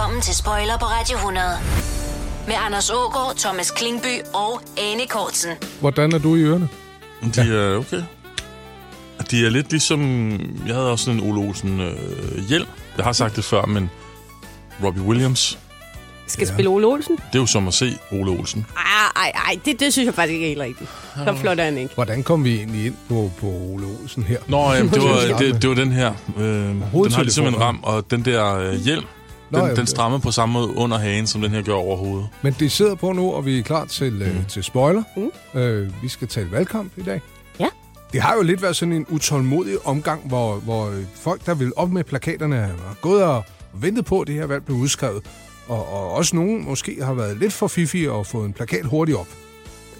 Velkommen til Spoiler på Radio 100. Med Anders Ågaard, Thomas Klingby og Anne Kortsen. Hvordan er du i ørerne? De er okay. De er lidt ligesom... Jeg havde også sådan en Ole Olsen øh, hjelm. Jeg har sagt det før, men Robbie Williams, Skal Ja. spille Ole Olsen? det er jo som at se Ole Olsen. Ej, ej, ej, det, det synes jeg faktisk ikke er helt rigtigt. Så flot er han ikke. Hvordan kom vi egentlig ind på, på Ole Olsen her? Nå, jamen, det, var, det, det var den her. Øh, den har ligesom en ram, og den der øh, hjelm, Nå, den, jamen, den strammer på samme måde under hagen, som den her gør over hovedet. Men det sidder på nu, og vi er klar til, Mm. øh, til spoiler. Mm. Øh, vi skal tale valgkamp i dag. Ja. Det har jo lidt været sådan en utålmodig omgang, hvor, hvor øh, folk, der vil op med plakaterne, har gået og ventet på, at det her valg blev udskrevet. Og, og også nogen måske har været lidt for fifi og fået en plakat hurtigt op.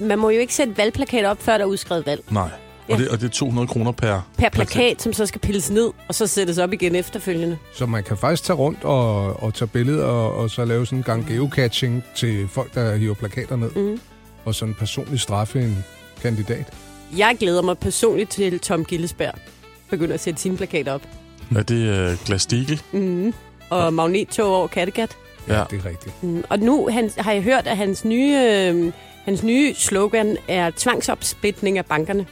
Man må jo ikke sætte valgplakater op, før der er udskrevet valg. Nej. Og, Ja. det, og det er 200 kroner per, Per plakat, som så skal pilles ned, og så sættes op igen efterfølgende. Så man kan faktisk tage rundt og, og tage billeder og, og så lave sådan en gang geocaching til folk, der hiver plakater ned. Mm. Og sådan personligt straffe en kandidat. Jeg glæder mig personligt til Tom Gillesberg begynder at sætte sine plakater op. Er det øh, Glass-Steagall? Mm. Og magnettog over Kattegat. Ja. Det er rigtigt. Mm. Og nu han, har jeg hørt, at hans nye, øh, hans nye slogan er tvangsopsplitning af bankerne.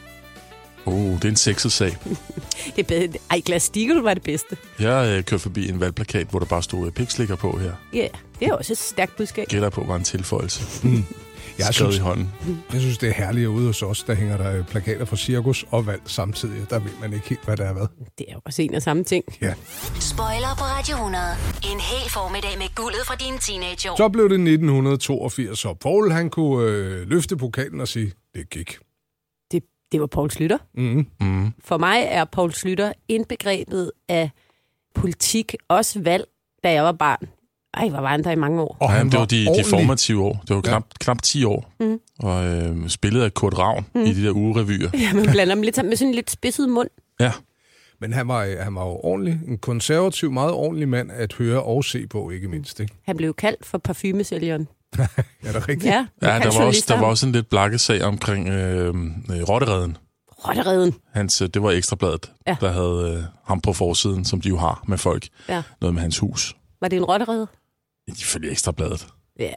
Oh, det er en sexet sag. Det er bedre. Ej, Glass Steagall var det bedste. Jeg øh, kørte forbi en valgplakat, hvor der bare stod øh, pikslikker på her. Ja, yeah, det er også et stærkt budskab. Gætter på, var en tilføjelse. Jeg Skrevet synes, i hånden. jeg synes, det er herligt ude hos os, der hænger der øh, plakater for cirkus og valg samtidig. Der ved man ikke helt, hvad der er hvad. Det er jo også en af samme ting. Ja. Spoiler på Radio 100. En hel formiddag med guldet fra dine teenageår. Så blev det 1982, og Paul han kunne øh, løfte pokalen og sige, det gik. Det, var Paul Slytter. Mm. Mm. For mig er Paul Slytter indbegrebet af politik, også valg, da jeg var barn. Ej, hvor var han der i mange år. Og Ja, han det var de, de ordentlig. formative år. Det var Ja. knap, knap 10 år. Mm. Og øh, spillet af Kurt Ravn mm. i de der ugerevyer. Ja, man blander dem lidt sammen med sådan en lidt spidset mund. Ja. Men han var, han var jo ordentlig. En konservativ, meget ordentlig mand at høre og se på, ikke mindst. Ikke? Han blev kaldt for parfumesælgeren. Er det rigtigt? Ja, Ja, det der kan var, også, der var også en lidt blakke sag omkring øh, øh, Rottereden. Rottereden. Hans, øh, det var Ekstrabladet, Ja. der havde øh, ham på forsiden, som de jo har med folk. Ja. Noget med hans hus. Var det en rotterede? Ifølge Ekstrabladet. Ja.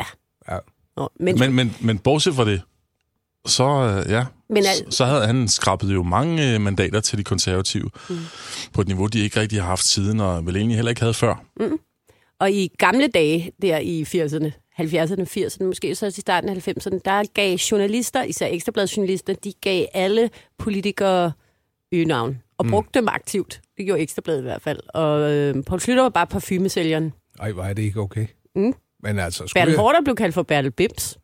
Ja. Nå, men, Men, men, men bortset fra det, så, øh, ja, Men så, al- så havde han skrabet jo mange øh, mandater til de konservative. Mm. På et niveau, de ikke rigtig har haft siden, og vel egentlig heller ikke havde før. og i gamle dage, der i 80'erne, 70'erne, 80'erne, måske så i starten af 90'erne, der gav journalister, især ekstrabladsjournalister, de gav alle politikere øgenavn og brugte dem aktivt. Det gjorde Ekstrabladet i hvert fald. Og øh, Poul Slytter var bare parfumesælgeren. Ej, var det ikke okay? Mm. Men altså, skulle Bertel jeg... Hårder blev kaldt for Bertel Bims.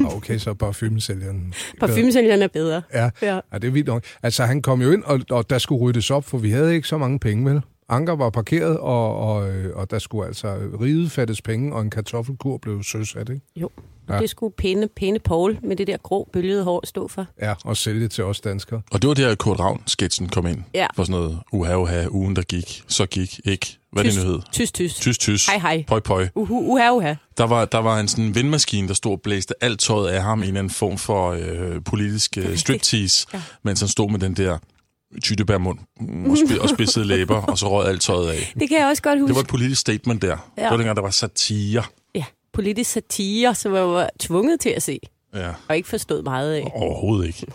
Nå, Okay, så parfumesælgeren. Parfumesælgeren er bedre. Ja. Ja. ja, det er vildt nok. Altså, han kom jo ind, og, og der skulle ryddes op, for vi havde ikke så mange penge, vel? Anker var parkeret, og, og, øh, og der skulle altså riget fattes penge, og en kartoffelkur blev søsat, ikke? Jo. Ja. Det skulle pæne, pæne Paul med det der grå bølgede hår stå for. Ja, og sælge til os danskere. Og det var der, Kurt Ravn-sketchen kom ind. Ja. For sådan noget uha, uha, ugen der gik, så gik, ikke. Hvad er det Tys, nu hed? Tys, tys. Tys, tys. Hej, hej. Pøj, pøj. Uhu, uha, uha. Der var, der var en sådan vindmaskine, der stod og blæste alt tøjet af ham i en eller anden form for øh, politisk øh, striptease, ja. mens han stod med den der tyttebærmund og, spi- og spidsede læber, og så rød alt tøjet af. Det kan jeg også godt huske. Det var et politisk statement der. Ja. Det var dengang, der var satire. Ja, politisk satire, som jeg var tvunget til at se, Ja, og ikke forstod meget af. overhovedet ikke.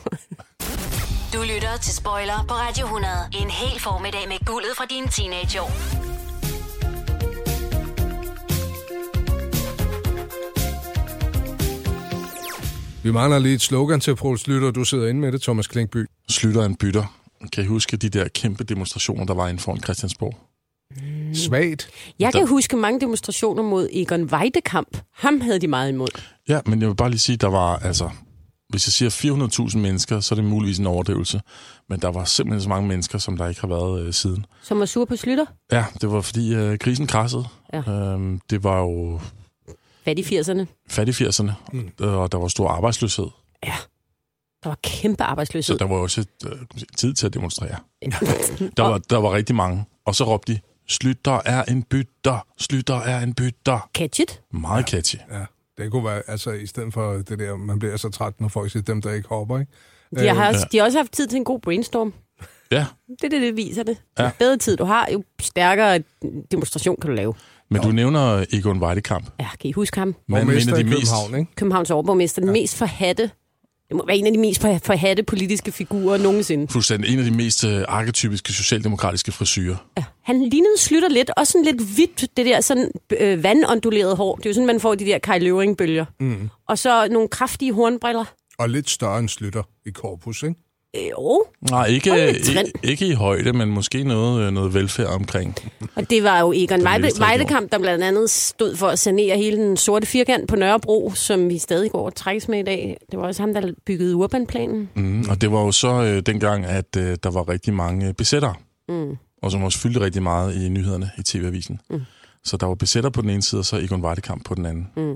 Du lytter til Spoiler på Radio 100. En hel formiddag med guldet fra dine teenageår. Vi mangler lige et slogan til Poul Slytter, du sidder inde med det, Thomas Klinkby. Slutter en bytter. Kan I huske de der kæmpe demonstrationer, der var inden foran Christiansborg? Svagt. Jeg kan Der- huske mange demonstrationer mod Egon Weidekamp. Ham havde de meget imod. Ja, men jeg vil bare lige sige, der var altså... Hvis jeg siger 400.000 mennesker, så er det muligvis en overdrivelse. Men der var simpelthen så mange mennesker, som der ikke har været øh, siden. Som var sur på Slytter. Ja, det var fordi øh, krisen krassede. Ja. Øhm, det var jo i 80'erne? fattig 80'erne, mm. og der var stor arbejdsløshed. Der var kæmpe Så arbejdsløshed. der var også øh, tid til at demonstrere. Der var, der var rigtig mange. Og så råbte de, Slytter er en bytter, Slytter er en bytter. Catch it. Meget catchy. Ja, det kunne være, altså i stedet for det der, man bliver så træt, når folk siger dem, der ikke hopper, ikke? De har, også, de har også haft tid til en god brainstorm. Ja, Det er det, det viser det. Ja. Jo bedre tid du har, jo stærkere demonstration kan du lave. men du nævner Egon Weidekamp. Ja, kan I huske ham? Men en Borgmester af i de mest, København, ikke? Københavns overborgmester, den mest forhatte, det må være en af de mest for- forhatte politiske figurer nogensinde. fuldstændig en af de mest øh, arketypiske socialdemokratiske frisyrer. Ja. Han lignede Slytter lidt, også sådan lidt hvidt, det der sådan øh, vandondulerede hår. Det er jo sådan, man får de der Kai Løvring-bølger. Mm. Og så nogle kraftige hornbriller. Og lidt større end Slytter i korpus, ikke? Øh, jo, Nej, ikke, ikke, ikke i højde, men måske noget, øh, noget velfærd omkring. og det var jo Egon. Weidekamp, der blandt andet stod for at sanere hele den sorte firkant på Nørrebro, som vi stadig går og trækkes med i dag. Det var også ham, der byggede urbanplanen. Mm, og det var jo så øh, dengang, at øh, der var rigtig mange besættere, Mm. og som også fyldte rigtig meget i nyhederne i TV-avisen. Mm. Så der var besætter på den ene side, og så Egon Weidekamp på den anden. Mm.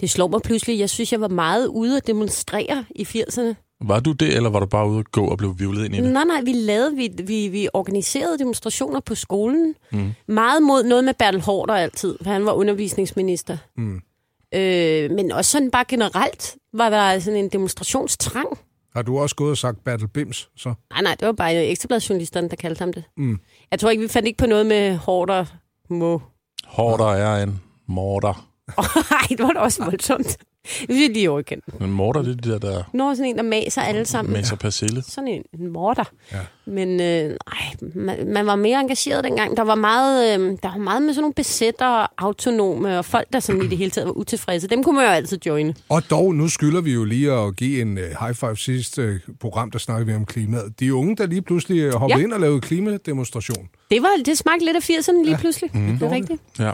Det slår mig pludselig. Jeg synes, jeg var meget ude at demonstrere i 80'erne. Var du det, eller var du bare ude at gå og blev vivlet ind i det? Nej, nej, vi lavede, vi, vi, vi organiserede demonstrationer på skolen. Mm. Meget mod noget med Bertel Hårder altid, for han var undervisningsminister. Mm. Øh, men også sådan bare generelt var der sådan en demonstrationstrang. Har du også gået og sagt Battle Bims, så? Nej, nej, det var bare ekstrabladsjournalisterne, der kaldte ham det. Mm. Jeg tror ikke, vi fandt ikke på noget med Hårder må. Hårder er en morder. Nej, det var da også voldsomt. Det vil jeg lige overkende. En morder, det er det der, der Når sådan en, der maser alle sammen. masser persille. sådan en, en morder. Ja. Men øh, ej, man, man var mere engageret dengang. Der var meget, øh, der var meget med sådan nogle besættere, autonome og folk, der sådan i det hele taget var utilfredse. Dem kunne man jo altid joine. Og dog, nu skylder vi jo lige at give en uh, high five sidste uh, program, der snakkede vi om klimaet. De unge, der lige pludselig øh, hoppede Ja. ind og lavede klimademonstration. Det, var, det smagte lidt af 80'erne lige pludselig. Mm, det er rigtigt. Ja.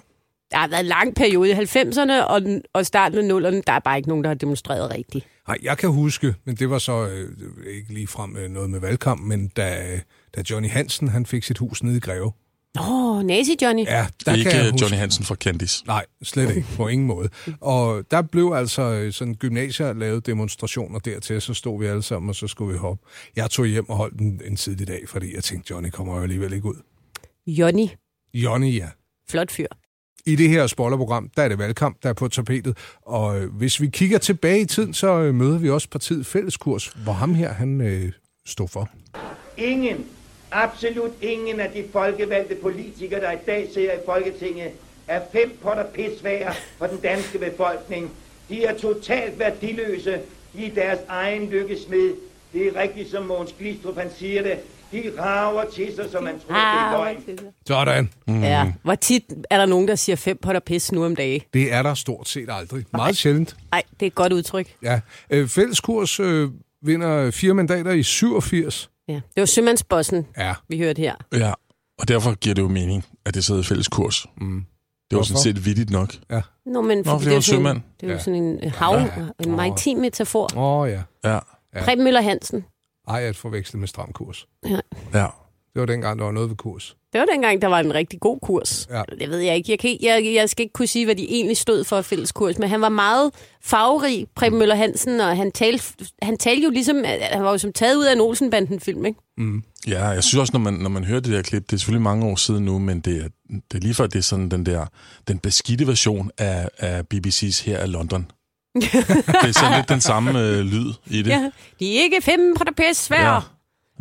Der har været en lang periode i 90'erne og, og starten af 0'erne. Der er bare ikke nogen, der har demonstreret rigtigt. Nej, jeg kan huske, men det var så øh, ikke lige frem øh, noget med valgkamp, men da, da Johnny Hansen han fik sit hus nede i Greve. Åh, oh, Nazi Johnny. Ja, der Ikke kan jeg øh, huske. Johnny Hansen fra Candice. Nej, slet ikke. På ingen måde. Og der blev altså øh, sådan gymnasier lavet demonstrationer dertil, så stod vi alle sammen, og så skulle vi hoppe. Jeg tog hjem og holdt en, en tidlig dag, fordi jeg tænkte, Johnny kommer jo alligevel ikke ud. Johnny. Johnny, ja. Flot fyr. I det her spoilerprogram, der er det valgkamp, der er på tapetet. Og øh, hvis vi kigger tilbage i tiden, så øh, møder vi også partiet Fælleskurs, hvor ham her, han øh, stod for. Ingen, absolut ingen af de folkevalgte politikere, der i dag sidder i Folketinget, er fem potter pis for den danske befolkning. De er totalt værdiløse i deres egen lykkesmed. Det er rigtigt, som Måns Glistrup han siger det. De rager til sig, som man tror, det er løgn. Sådan. Mm. Ja. Hvor tit er der nogen, der siger fem potter pis nu om dagen? Det er der stort set aldrig. Meget sjældent. Nej, det er et godt udtryk. Ja. Øh, Fælleskurs øh, vinder fire mandater i 87. Ja. Det var sømandsbossen, Ja. vi hørte her. Ja, og derfor giver det jo mening, at det sidder i fælles kurs. Mm. Det var sådan Hvorfor? set vittigt nok. Nå, men for det er var jo sådan- sømand. Det er jo Ja. sådan en hav, en maritim metafor. Åh oh, ja. Ja, Ja. Preben Møller Hansen. Ej, at forveksle med stram kurs. ja. Det var dengang, der var noget ved kurs. Det var dengang, der var en rigtig god kurs. Ja. Det ved jeg ikke. Jeg, kan, ikke- jeg, jeg skal ikke kunne sige, hvad de egentlig stod for fælles kurs, men han var meget farverig, Preben Møller Hansen, og han talte, han talte jo ligesom, at han var jo som taget ud af en Olsenbanden-film, ikke? Ja, jeg synes også, når man, når man hører det der klip, det er selvfølgelig mange år siden nu, men det er, det er lige før, det er sådan den der, den beskidte version af, af BBC's her af London. Det er sådan lidt den samme øh, lyd i det. Ja. De er ikke fem på det pisse svær.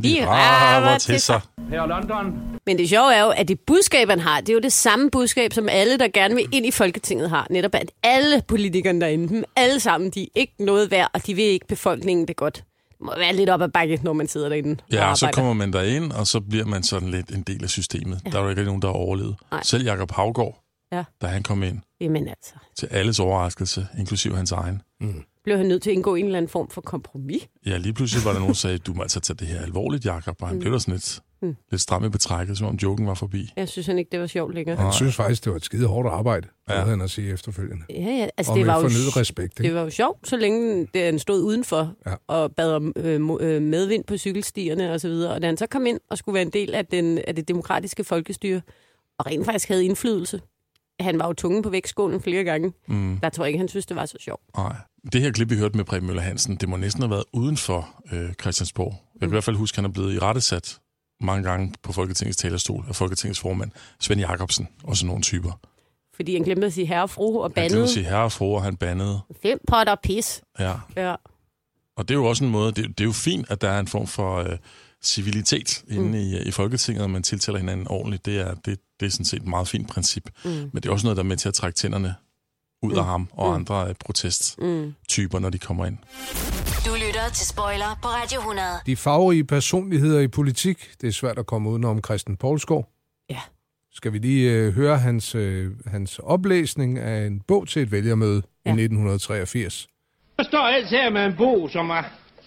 De rager til sig. Her London. Men det sjove er jo, at det budskab, han har, det er jo det samme budskab, som alle, der gerne vil ind i Folketinget har. Netop at alle politikerne derinde, dem alle sammen, de er ikke noget værd, og de vil ikke befolkningen det godt. Det må være lidt op ad bakke, når man sidder derinde og Ja, og så arbejder. kommer man derind, og så bliver man sådan lidt en del af systemet. Ja. Der er jo ikke nogen, der har overlevet. Nej. Selv Jakob Havgård, Ja. da han kom ind, Jamen altså, til alles overraskelse, inklusive hans egen. blev han nødt til at indgå en eller anden form for kompromis. Ja, lige pludselig var der nogen, der sagde, du må altså tage det her alvorligt, Jakob. Og han blev da sådan lidt, Mm. lidt stram i betrækket, som om joken var forbi. Jeg synes han ikke, det var sjovt længere. Han synes faktisk, det var et skide hårdt arbejde, Ja. havde han at sige efterfølgende. Ja, ja, altså Og det var, jo, respekt. det var jo sjovt, så længe det, han stod udenfor Ja. og bad om øh, øh, medvind på cykelstierne og så videre. Og da han så kom ind og skulle være en del af, den, af det demokratiske folkestyre, og rent faktisk havde indflydelse, han var jo tungen på vægtskålen flere gange, Mm. der tror jeg ikke, han synes, det var så sjovt. Nej. Det her klip, vi hørte med Preben Møller Hansen, det må næsten have været uden for øh, Christiansborg. Jeg kan i hvert fald huske, at han er blevet i rettesat mange gange på Folketingets talerstol af Folketingets formand, Svend Jakobsen og sådan nogle typer. Fordi han glemte at sige herre og fru og Han glemte bandede at sige herre og fru, og han bandede. fem potter pis. Ja. Ja. Og det er jo også en måde, det, det er jo fint, at der er en form for øh, civilitet inde Mm. i, i Folketinget, og man tiltaler hinanden ordentligt. Det er, det, det er sådan set et meget fint princip. Mm. Men det er også noget, der er med til at trække tænderne ud af ham og Mm. andre øh, protesttyper, når de kommer ind. Du lytter til Spoiler på Radio 100. De farverige personligheder i politik, det er svært at komme udenom Christian Poulsgaard. Ja. Skal vi lige øh, høre hans, øh, hans oplæsning af en bog til et vælgermøde ja. I 1983. Der står altid her med en bog, som er,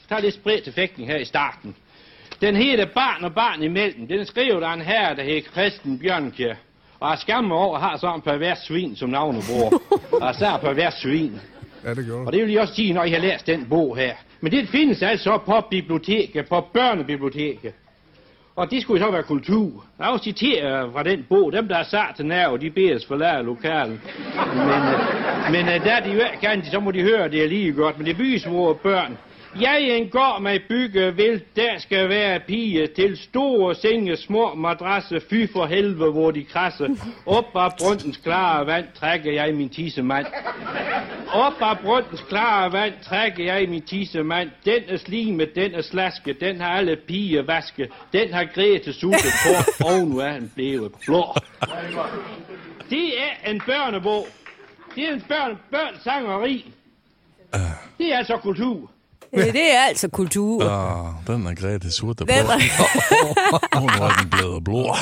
tager lidt spredt til fægtning her i starten. Den hedder Barn og Barn imellem. Den er skrevet af en herre, der hedder Christen Bjørnkjær. Og jeg skammer mig over, at har sådan en pervers svin som navnebror. og så er pervers svin. Ja, det gjorde Og det vil jeg også sige, når I har læst den bog her. Men det findes altså på biblioteket, på børnebiblioteket. Og det skulle så være kultur. Jeg vil citere fra den bog. Dem, der er sat til nerve, de bedes forlade lokalen. Men, øh, men øh, der de jo ikke kan, så må de høre det er lige godt. Men det bys vores børn. Jeg en går mig bygge vil, der skal være pige til store senge, små madrasse, fy for helvede, hvor de krasse. Op af brøndens klare vand trækker jeg min tissemand. Op af brøndens klare vand trækker jeg min tissemand. Den er slime, den er slaske, den har alle piger vaske. Den har Grete suttet på, og nu er han blevet blå. Det er en børnebog. Det er en børn, børnsangeri. Det er altså kultur. Det er altså kultur. Ah, den er Grete Surt, der Den på. er- nu er den blevet blå.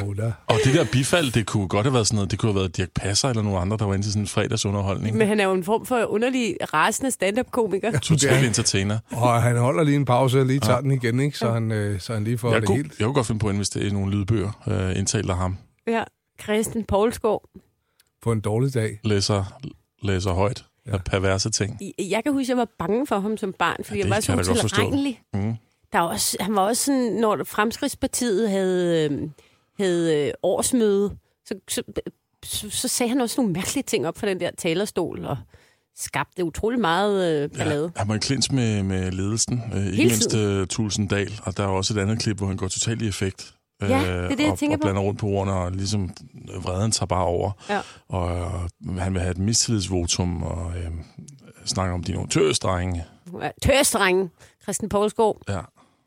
Jo da. Og det der bifald, det kunne godt have været sådan noget, det kunne have været Dirk Passer eller nogen andre, der var inde til sådan en fredagsunderholdning. Men han er jo en form for underlig rasende stand-up-komiker. Total entertainer. Og han holder lige en pause og lige tager den igen, ikke? Så, han, øh, så han lige får Jeg det kunne, helt. jeg kunne godt finde på at investere i nogle lydbøger, øh, indtalt af ham. Ja. Christian Poulsgaard. På en dårlig dag. Læser, læser højt af perverse ting. Jeg kan huske, at jeg var bange for ham som barn, fordi Ja, ja, jeg var så utilregnelig. Mm. Der var også, han var også sådan, når Fremskridspartiet havde, øh, havde øh, årsmøde, så, så, så, så sagde han også nogle mærkelige ting op fra den der talerstol, og skabte utrolig meget øh, ballade. Han var i klins med, med ledelsen, øh, ikke mindst uh, Tulsendal, og der er også et andet klip, hvor han går totalt i effekt. Ja, det er det, jeg og, tænker og på. blander rundt på ordene, og ligesom øh, vreden tager bare over. Ja. Og øh, han vil have et mistillidsvotum, og øh, snakker om de nogle tøsdrenge. Ja. Tørstrengen, Christian Poulsgaard. Ja.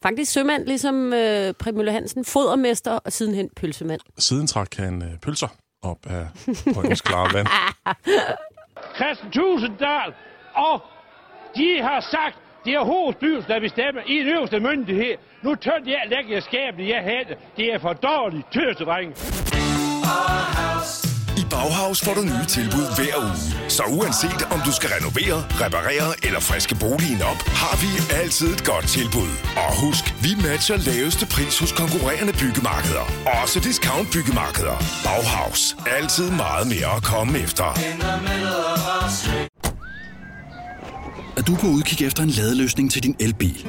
Faktisk sømand, ligesom øh, Primølle Hansen, fodermester og sidenhen pølsemand. Siden trak han øh, pølser op af højens klare vand. Christian Tusinddal, og de har sagt, det er hovedstyrelsen, der bestemmer i den øverste myndighed. Nu tør jeg lægge jeg jeg havde. Det er for dårligt, tøsedreng. I Bauhaus får du nye tilbud hver uge. Så uanset om du skal renovere, reparere eller friske boligen op, har vi altid et godt tilbud. Og husk, vi matcher laveste pris hos konkurrerende byggemarkeder. Også discount byggemarkeder. Bauhaus. Altid meget mere at komme efter. Er du på udkig efter en ladeløsning til din elbil?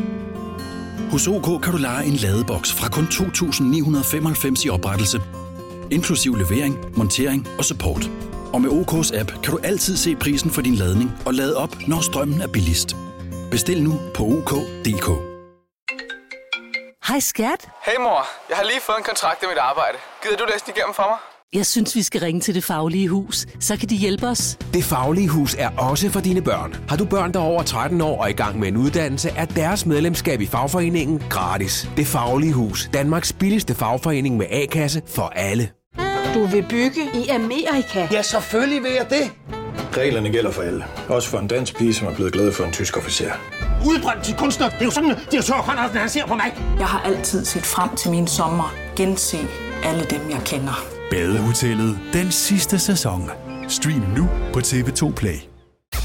Hos OK kan du lege en ladeboks fra kun 2.995 i oprettelse, inklusiv levering, montering og support. Og med OK's app kan du altid se prisen for din ladning og lade op, når strømmen er billigst. Bestil nu på OK.dk. Hej skat. Hey mor, jeg har lige fået en kontrakt i mit arbejde. Gider du læse den igennem for mig? Jeg synes, vi skal ringe til Det Faglige Hus. Så kan de hjælpe os. Det Faglige Hus er også for dine børn. Har du børn, der er over 13 år og i gang med en uddannelse, er deres medlemskab i fagforeningen gratis. Det Faglige Hus. Danmarks billigste fagforening med A-kasse for alle. Du vil bygge i Amerika? Ja, selvfølgelig vil jeg det. Reglerne gælder for alle. Også for en dansk pige, som er blevet glad for en tysk officer. Udbrændt til kunstner. Det er jo sådan, at de har tørt, han ser på mig. Jeg har altid set frem til min sommer. Gense alle dem, jeg kender. Badehotellet den sidste sæson. Stream nu på TV2 Play.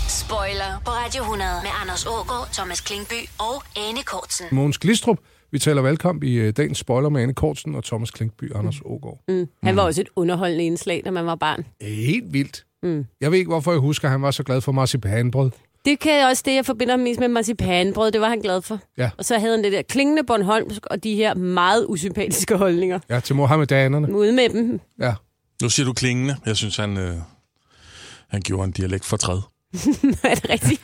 Spoiler på Radio 100 med Anders Ågaard, Thomas Klingby og Anne Kortsen. Mogens Glistrup. Vi taler valgkamp i øh, dagens spoiler med Anne Kortsen og Thomas Klinkby Anders Ågaard. Mm. Han var også et underholdende indslag, da man var barn. Helt vildt. Mm. Jeg ved ikke, hvorfor jeg husker, at han var så glad for marcipanbrød. Det kan også det, jeg forbinder mest med marcipanbrød. Det var han glad for. Ja. Og så havde han det der klingende Bornholmsk og de her meget usympatiske holdninger. Ja, til Mohammedanerne. Ude med dem. Ja. Nu siger du klingende. Jeg synes, han, øh, han gjorde en dialekt for træd. er det rigtigt?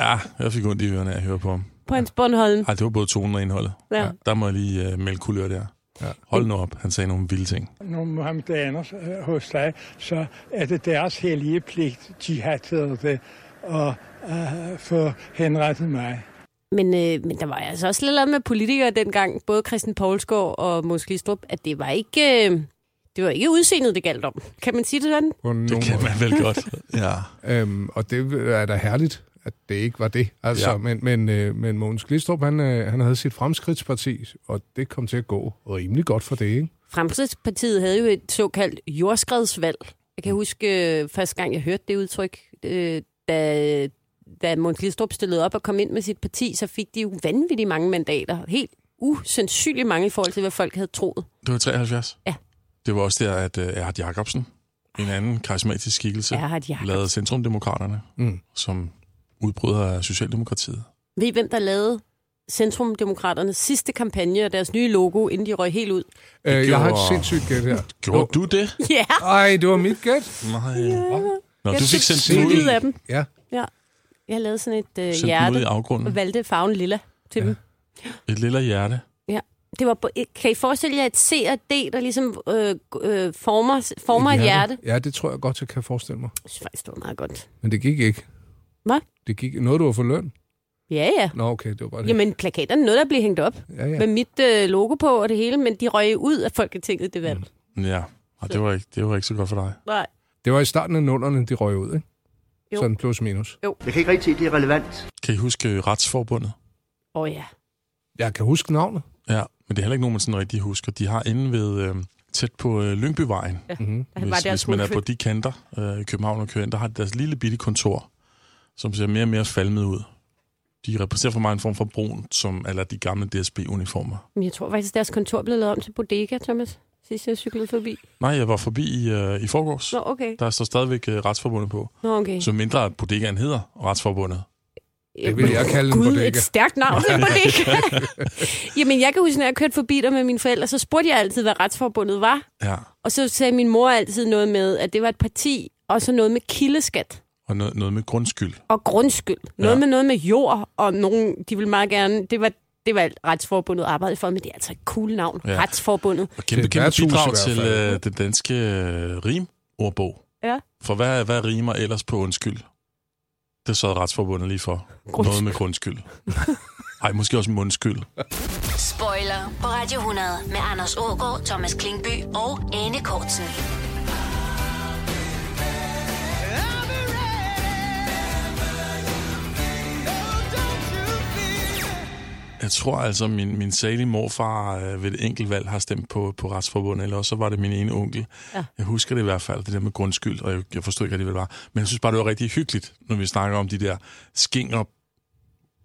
Ja, jeg fik ondt i ørerne af at høre på ham. På hans Bornholm. Ej, det var både tonen og indholdet. Ja. Der må jeg lige øh, melde kulør der. Ja. Hold nu op, han sagde nogle vilde ting. Nogle muhammedaner øh, hos dig, så er det deres hellige pligt, jihad hedder det, at uh, få henrettet mig. Men, øh, men der var altså også lidt med politikere dengang, både Christian Poulsgaard og Måns Glistrup, at det var ikke... Øh, det var ikke udseendet, det galt om. Kan man sige det sådan? Det kan måde. man vel godt. Ja. Øhm, og det er da herligt, at det ikke var det. Altså, Ja. ja. Men, men, øh, men Mogens Glistrup, han, øh, han havde sit fremskridtsparti, og det kom til at gå rimelig godt for det, ikke? Fremskridtspartiet havde jo et såkaldt jordskredsvalg. Jeg kan huske øh, første gang, jeg hørte det udtryk, øh, da, da Måns Glistrup stillede op og kom ind med sit parti, så fik de jo vanvittigt mange mandater. Helt usandsynligt mange i forhold til, hvad folk havde troet. Det var 73? Ja. Det var også der, at uh, Erhard Jacobsen, en anden karismatisk skikkelse, lavede Centrumdemokraterne, Mm. som udbryder af Socialdemokratiet. Ved I, hvem der lavede Centrumdemokraternes sidste kampagne og deres nye logo, inden de røg helt ud? Øh, jeg har et gjorde- sindssygt gæt her. Gjorde du det? Ja! Ej, det var mit gæt. Nej. Ja. Nå, Jeg du fik sendt ud. af dem. Ja. Ja. Jeg lavede sådan et øh, hjerte i afgrunden. og valgte farven lilla til ja. dem. Et lille hjerte. Ja. Det var kan I forestille jer et C og D, der ligesom øh, øh, former, former et, hjerte? Ja, det tror jeg godt, jeg kan forestille mig. Jeg synes faktisk, det var meget godt. Men det gik ikke. Hvad? Det gik noget, du var for løn? Ja, ja. Nå, okay, det var bare det. Jamen, plakaterne nåede at blive hængt op Ja, ja. med mit øh, logo på og det hele, men de røg ud af Folketinget, det valg. Mm. Ja, og det var, ikke, det var ikke så godt for dig. Nej. Det var i starten af nullerne, de røg ud, ikke? Jo. Sådan plus minus. Jo. Jeg kan ikke rigtig se, at det er relevant. Kan I huske øh, Retsforbundet? Åh oh, ja. Jeg kan huske navnet. Ja, men det er heller ikke nogen, man sådan rigtig husker. De har inde ved øh, tæt på øh, Lyngbyvejen. Ja, mm-hmm. der var Hvis, hvis man er på de kanter øh, i København og kører ind, der har de deres lille bitte kontor, som ser mere og mere falmet ud. De repræsenterer for mig en form for brun, som eller de gamle DSB-uniformer. Men jeg tror faktisk, deres kontor blev lavet om til bodega, Thomas. Sidst jeg cyklede forbi. Nej, jeg var forbi i, øh, i forgårs. Nå, okay. Der står stadigvæk øh, Retsforbundet på. Nå, okay. Så mindre at bodegaen hedder Retsforbundet. Det vil jeg kalde en Gud, bodega. et stærkt navn til bodega. Jamen, jeg kan huske, når jeg kørte forbi der med mine forældre, så spurgte jeg altid, hvad retsforbundet var. Ja, Og så sagde min mor altid noget med, at det var et parti, og så noget med kildeskat og noget, noget med grundskyld. og grundskyld. Noget Ja. med noget med jord, og nogen, de ville meget gerne... Det var, det var alt retsforbundet arbejdede for, men det er altså et cool navn. Ja. Retsforbundet. Og kæmpe, kæmpe bidrag til øh, den danske øh, rimordbog. Ja. For hvad, hvad rimer ellers på undskyld? Det sad Retsforbundet lige for. Grundskyld. Noget med grundskyld. Ej, måske også mundskyld. Spoiler på Radio 100 med Anders Ågaard, Thomas Klingby og Anne Kortsen. Jeg tror altså, min, min salige morfar øh, ved et enkelt valg har stemt på, på Retsforbundet, eller også så var det min ene onkel. Ja. Jeg husker det i hvert fald, det der med grundskyld, og jeg, jeg forstod ikke, hvad det var. Men jeg synes bare, det var rigtig hyggeligt, når vi snakker om de der skinger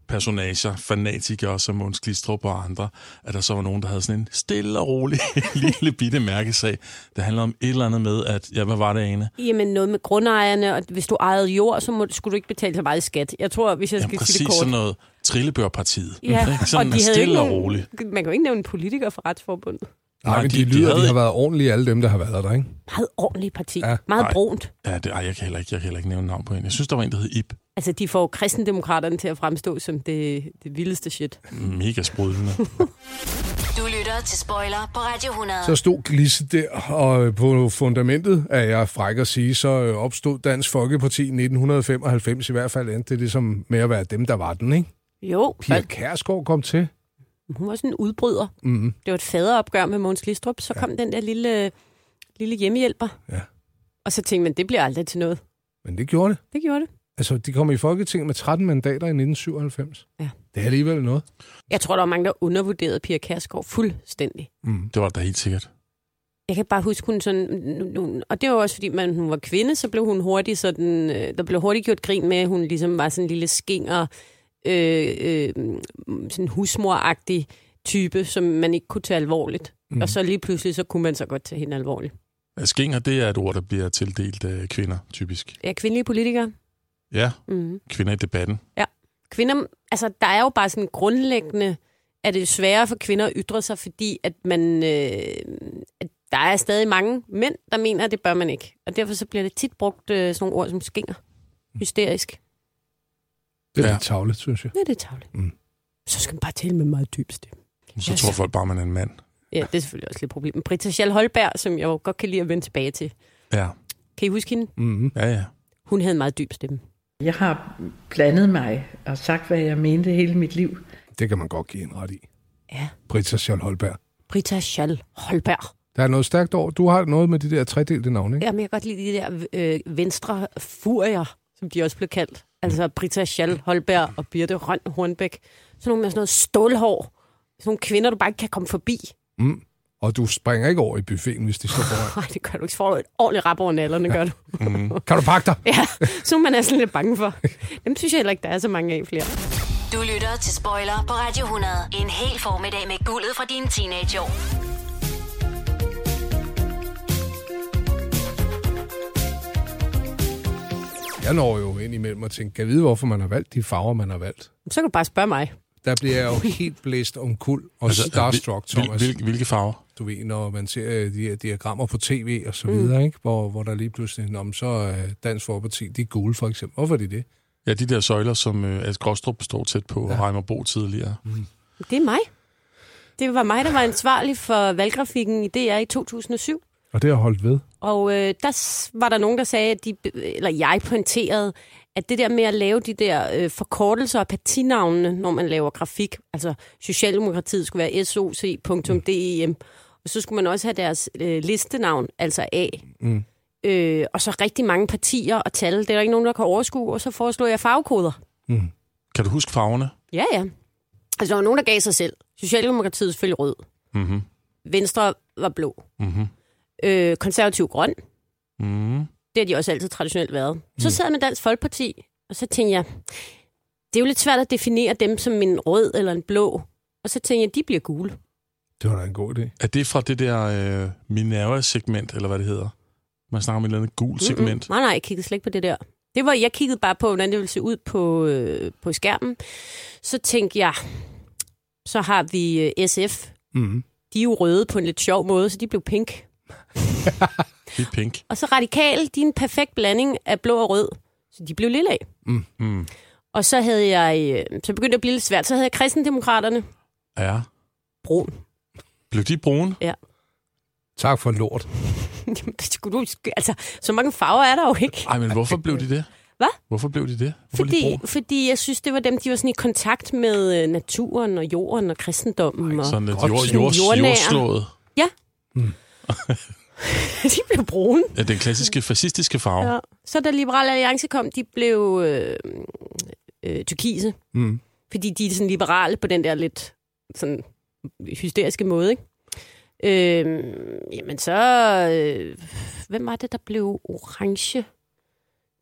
personager, fanatikere som Måns Glistrup og andre, at der så var nogen, der havde sådan en stille og rolig lille bitte mærkesag. Det handler om et eller andet med, at, ja, hvad var det, Ane? Jamen noget med grundejerne, og hvis du ejede jord, så må, skulle du ikke betale så meget i skat. Jeg tror, hvis jeg Jamen, skal sige det kort. sådan noget Trillebørpartiet. Ja, Ikke? Sådan og de havde stille ikke og roligt. Man kan jo ikke nævne en politiker for retsforbundet. Nej, men de, de lyder, de, havde de har været ordentlige, alle dem, der har været der, ikke? Meget ordentligt parti. Ja. Meget Nej. brunt. Ja, det, ej, jeg kan, heller ikke, jeg kan heller ikke nævne navn på hende. Jeg synes, der var en, der hed Ib. Altså, de får kristendemokraterne til at fremstå som det, det vildeste shit. Mega sprudlende. Du lytter til Spoiler på Radio 100. Så stod Glisse der, og på fundamentet, af jeg fræk at sige, så opstod Dansk Folkeparti i 1995, i hvert fald endte det ligesom med at være dem, der var den, ikke? Jo, Pia Kærsgaard kom til. hun var sådan en udbryder. Mm. Det var et faderopgør med Måns Glistrup. Så ja. kom den der lille, lille hjemmehjælper. Ja. Og så tænkte man, det bliver aldrig til noget. Men det gjorde det. Det gjorde det. Altså, de kom i Folketinget med 13 mandater i 1997. Ja. Det er alligevel noget. Jeg tror, der var mange, der undervurderede Pia Kærsgaard fuldstændig. Mm. Det var da helt sikkert. Jeg kan bare huske, hun sådan... Og det var også, fordi man, hun var kvinde, så blev hun hurtigt sådan... øh, Der blev hurtigt gjort grin med, at hun ligesom var sådan en lille skinger, øh, øh, sådan husmoragtig type, som man ikke kunne tage alvorligt. Mm. Mm. Og så lige pludselig, så kunne man så godt tage hende alvorligt. Skinger, det er et ord, der bliver tildelt af kvinder, typisk. Ja, kvindelige politikere. Ja, Mm. kvinder i debatten. Ja. Kvinder, altså der er jo bare sådan grundlæggende, at det er sværere for kvinder at ytre sig, fordi at man, øh, at der er stadig mange mænd, der mener, at det bør man ikke. Og derfor så bliver det tit brugt øh, sådan nogle ord som skinger. Hysterisk. Det er Ja. ja. lidt tavligt, synes jeg. Ja, det er tavligt. Mm. Så skal man bare tale med meget dyb stemme. Så Yes. tror folk bare, man er en mand. Ja, det er selvfølgelig også lidt et problem. Men Britta Schall Holberg, som jeg jo godt kan lide at vende tilbage til. Ja. Kan I huske hende? Mm-hmm. Ja, ja. Hun havde en meget dyb stemme. Jeg har blandet mig og sagt, hvad jeg mente hele mit liv. Det kan man godt give en ret i. Ja. Britta Schall Holberg. Britta Schall Holberg. Der er noget stærkt over. Du har noget med de der tredelte navne, ikke? Jamen, jeg kan godt lide de der øh, venstre furier, som de også blev kaldt. Altså Britta Schall Holberg og Birte Røn Hornbæk. Sådan nogle med sådan noget stålhår. Sådan nogle kvinder, du bare ikke kan komme forbi. Mm. Og du springer ikke over i buffeten, hvis de står foran. Nej, det gør du ikke. Så får du et ordentligt rap over nallerne, gør du. Mm. Kan du pakke dig? Ja, så man er sådan lidt bange for. Dem synes jeg heller ikke, der er så mange af flere. Du lytter til Spoiler på Radio 100. En hel formiddag med guldet fra dine teenageår. Jeg når jo ind imellem og tænker, kan jeg vide, hvorfor man har valgt de farver, man har valgt? Så kan du bare spørge mig. Der bliver jeg jo helt blæst om kul og Altså, altså, starstruck, hvil- Thomas. hvil- hvilke farver? Du ved, når man ser øh, de her diagrammer på tv og så Mm. videre, ikke? Hvor, hvor der lige pludselig, Nå, så er Dansk Folkeparti, de er gule for eksempel. Hvorfor er de det? Ja, de der søjler, som øh, As Gråstrup står tæt på, og Reimer Bo tidligere. Mm. Det er mig. Det var mig, der var ansvarlig for valggrafikken i DR i 2007. Og det har holdt ved. Og øh, der var der nogen, der sagde, at de, eller jeg pointerede, at det der med at lave de der øh, forkortelser af partinavnene, når man laver grafik, altså Socialdemokratiet skulle være soc.dem, og så skulle man også have deres øh, listenavn, altså A. Mm. Øh, og så rigtig mange partier og tal. Det er der ikke nogen, der kan overskue, og så foreslår jeg farvekoder. Mm. Kan du huske farverne? Ja, ja. Altså, der var nogen, der gav sig selv. Socialdemokratiet selvfølgelig rød. Mm-hmm. Venstre var blå. Mm-hmm. Øh, konservativ grøn. Mm. Det har de også altid traditionelt været. Så sad jeg med Dansk Folkeparti, og så tænkte jeg, det er jo lidt svært at definere dem som en rød eller en blå. Og så tænkte jeg, de bliver gule. Det var da en god idé. Er det fra det der øh, Minerva-segment, eller hvad det hedder? Man snakker om et eller andet gul segment. Mm-mm. Nej, nej, jeg kiggede slet ikke på det der. Det var, jeg kiggede bare på, hvordan det ville se ud på, øh, på skærmen. Så tænkte jeg, så har vi øh, SF. Mm. De er jo røde på en lidt sjov måde, så de blev pink. Er pink. Og så radikal, de er en perfekt blanding af blå og rød. Så de blev lille af. Mm. Mm. Og så havde jeg, øh, så begyndte det at blive lidt svært, så havde jeg kristendemokraterne. Ja. Brun. Blev de brune? Ja. Tak for lort. Jamen, det skulle du, altså, så mange farver er der jo ikke. Ej, men hvorfor blev de det? Hvad? Hvorfor blev de det? Hvorfor de Fordi, brune? fordi jeg synes, det var dem, de var sådan i kontakt med øh, naturen og jorden og kristendommen. og Sådan lidt Godt. jord, jord, jordslået. Ja. Mm. de blev brune. Ja, den klassiske fascistiske farve. Ja. Så da Liberale Alliance kom, de blev øh, øh, tyrkise. Mm. Fordi de er sådan liberale på den der lidt sådan hysteriske måde, ikke? Øh, jamen så... Øh, hvem var det, der blev orange?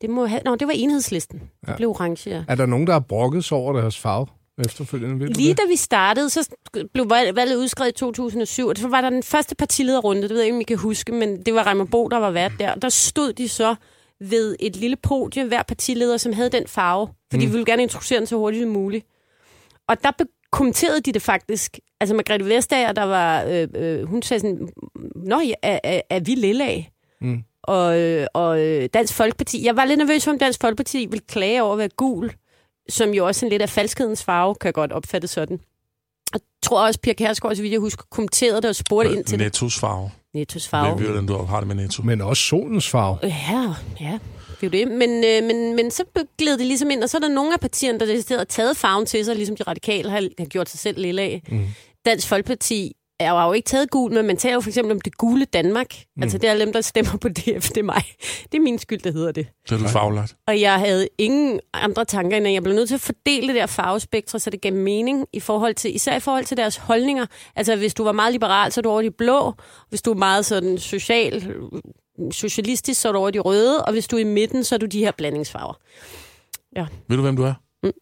Det må have... Nå, det var enhedslisten. Ja. Ja. Det blev orange, ja. Er der nogen, der har brokket sig over deres farve efterfølgende? Ved Lige da vi startede, så blev valg- valget udskrevet i 2007, og så var der den første partilederrunde, det ved jeg ikke, om I kan huske, men det var Reimer Bo, der var vært der. Der stod de så ved et lille podie, hver partileder, som havde den farve, for mm. de ville gerne introducere den så hurtigt som muligt. Og der kommenterede de det faktisk. Altså Margrethe Vestager, der var, øh, øh, hun sagde sådan, Nå, ja, er, er, vi lille af? Mm. Og, øh, og øh, Dansk Folkeparti, jeg var lidt nervøs for, om Dansk Folkeparti ville klage over at være gul, som jo også er lidt af falskhedens farve, kan godt opfatte sådan. Jeg tror også, Pia Kærsgaard, så vidt jeg husker, kommenterede det og spurgte ind til det. Nettos farve. Nettos farve. Jeg ved, hvordan du har det med Netto. Men også solens farve. Ja, ja, det er jo det. Men, øh, men, men så gled det ligesom ind, og så er der nogle af partierne, der decideret har taget farven til sig, ligesom de radikale har, har gjort sig selv lille af. Mm. Dansk Folkeparti er jo, har jo ikke taget gul, men man taler jo for eksempel om det gule Danmark. Mm. Altså det er dem, der stemmer på DF, det er mig. Det er min skyld, der hedder det. Så er du faglagt. Og jeg havde ingen andre tanker, end at jeg blev nødt til at fordele det der farvespektre, så det gav mening i forhold til, især i forhold til deres holdninger. Altså hvis du var meget liberal, så er du over de blå. Hvis du er meget sådan social, socialistisk, så er du over de røde. Og hvis du er i midten, så er du de her blandingsfarver. Ja. Ved du, hvem du er? Mm.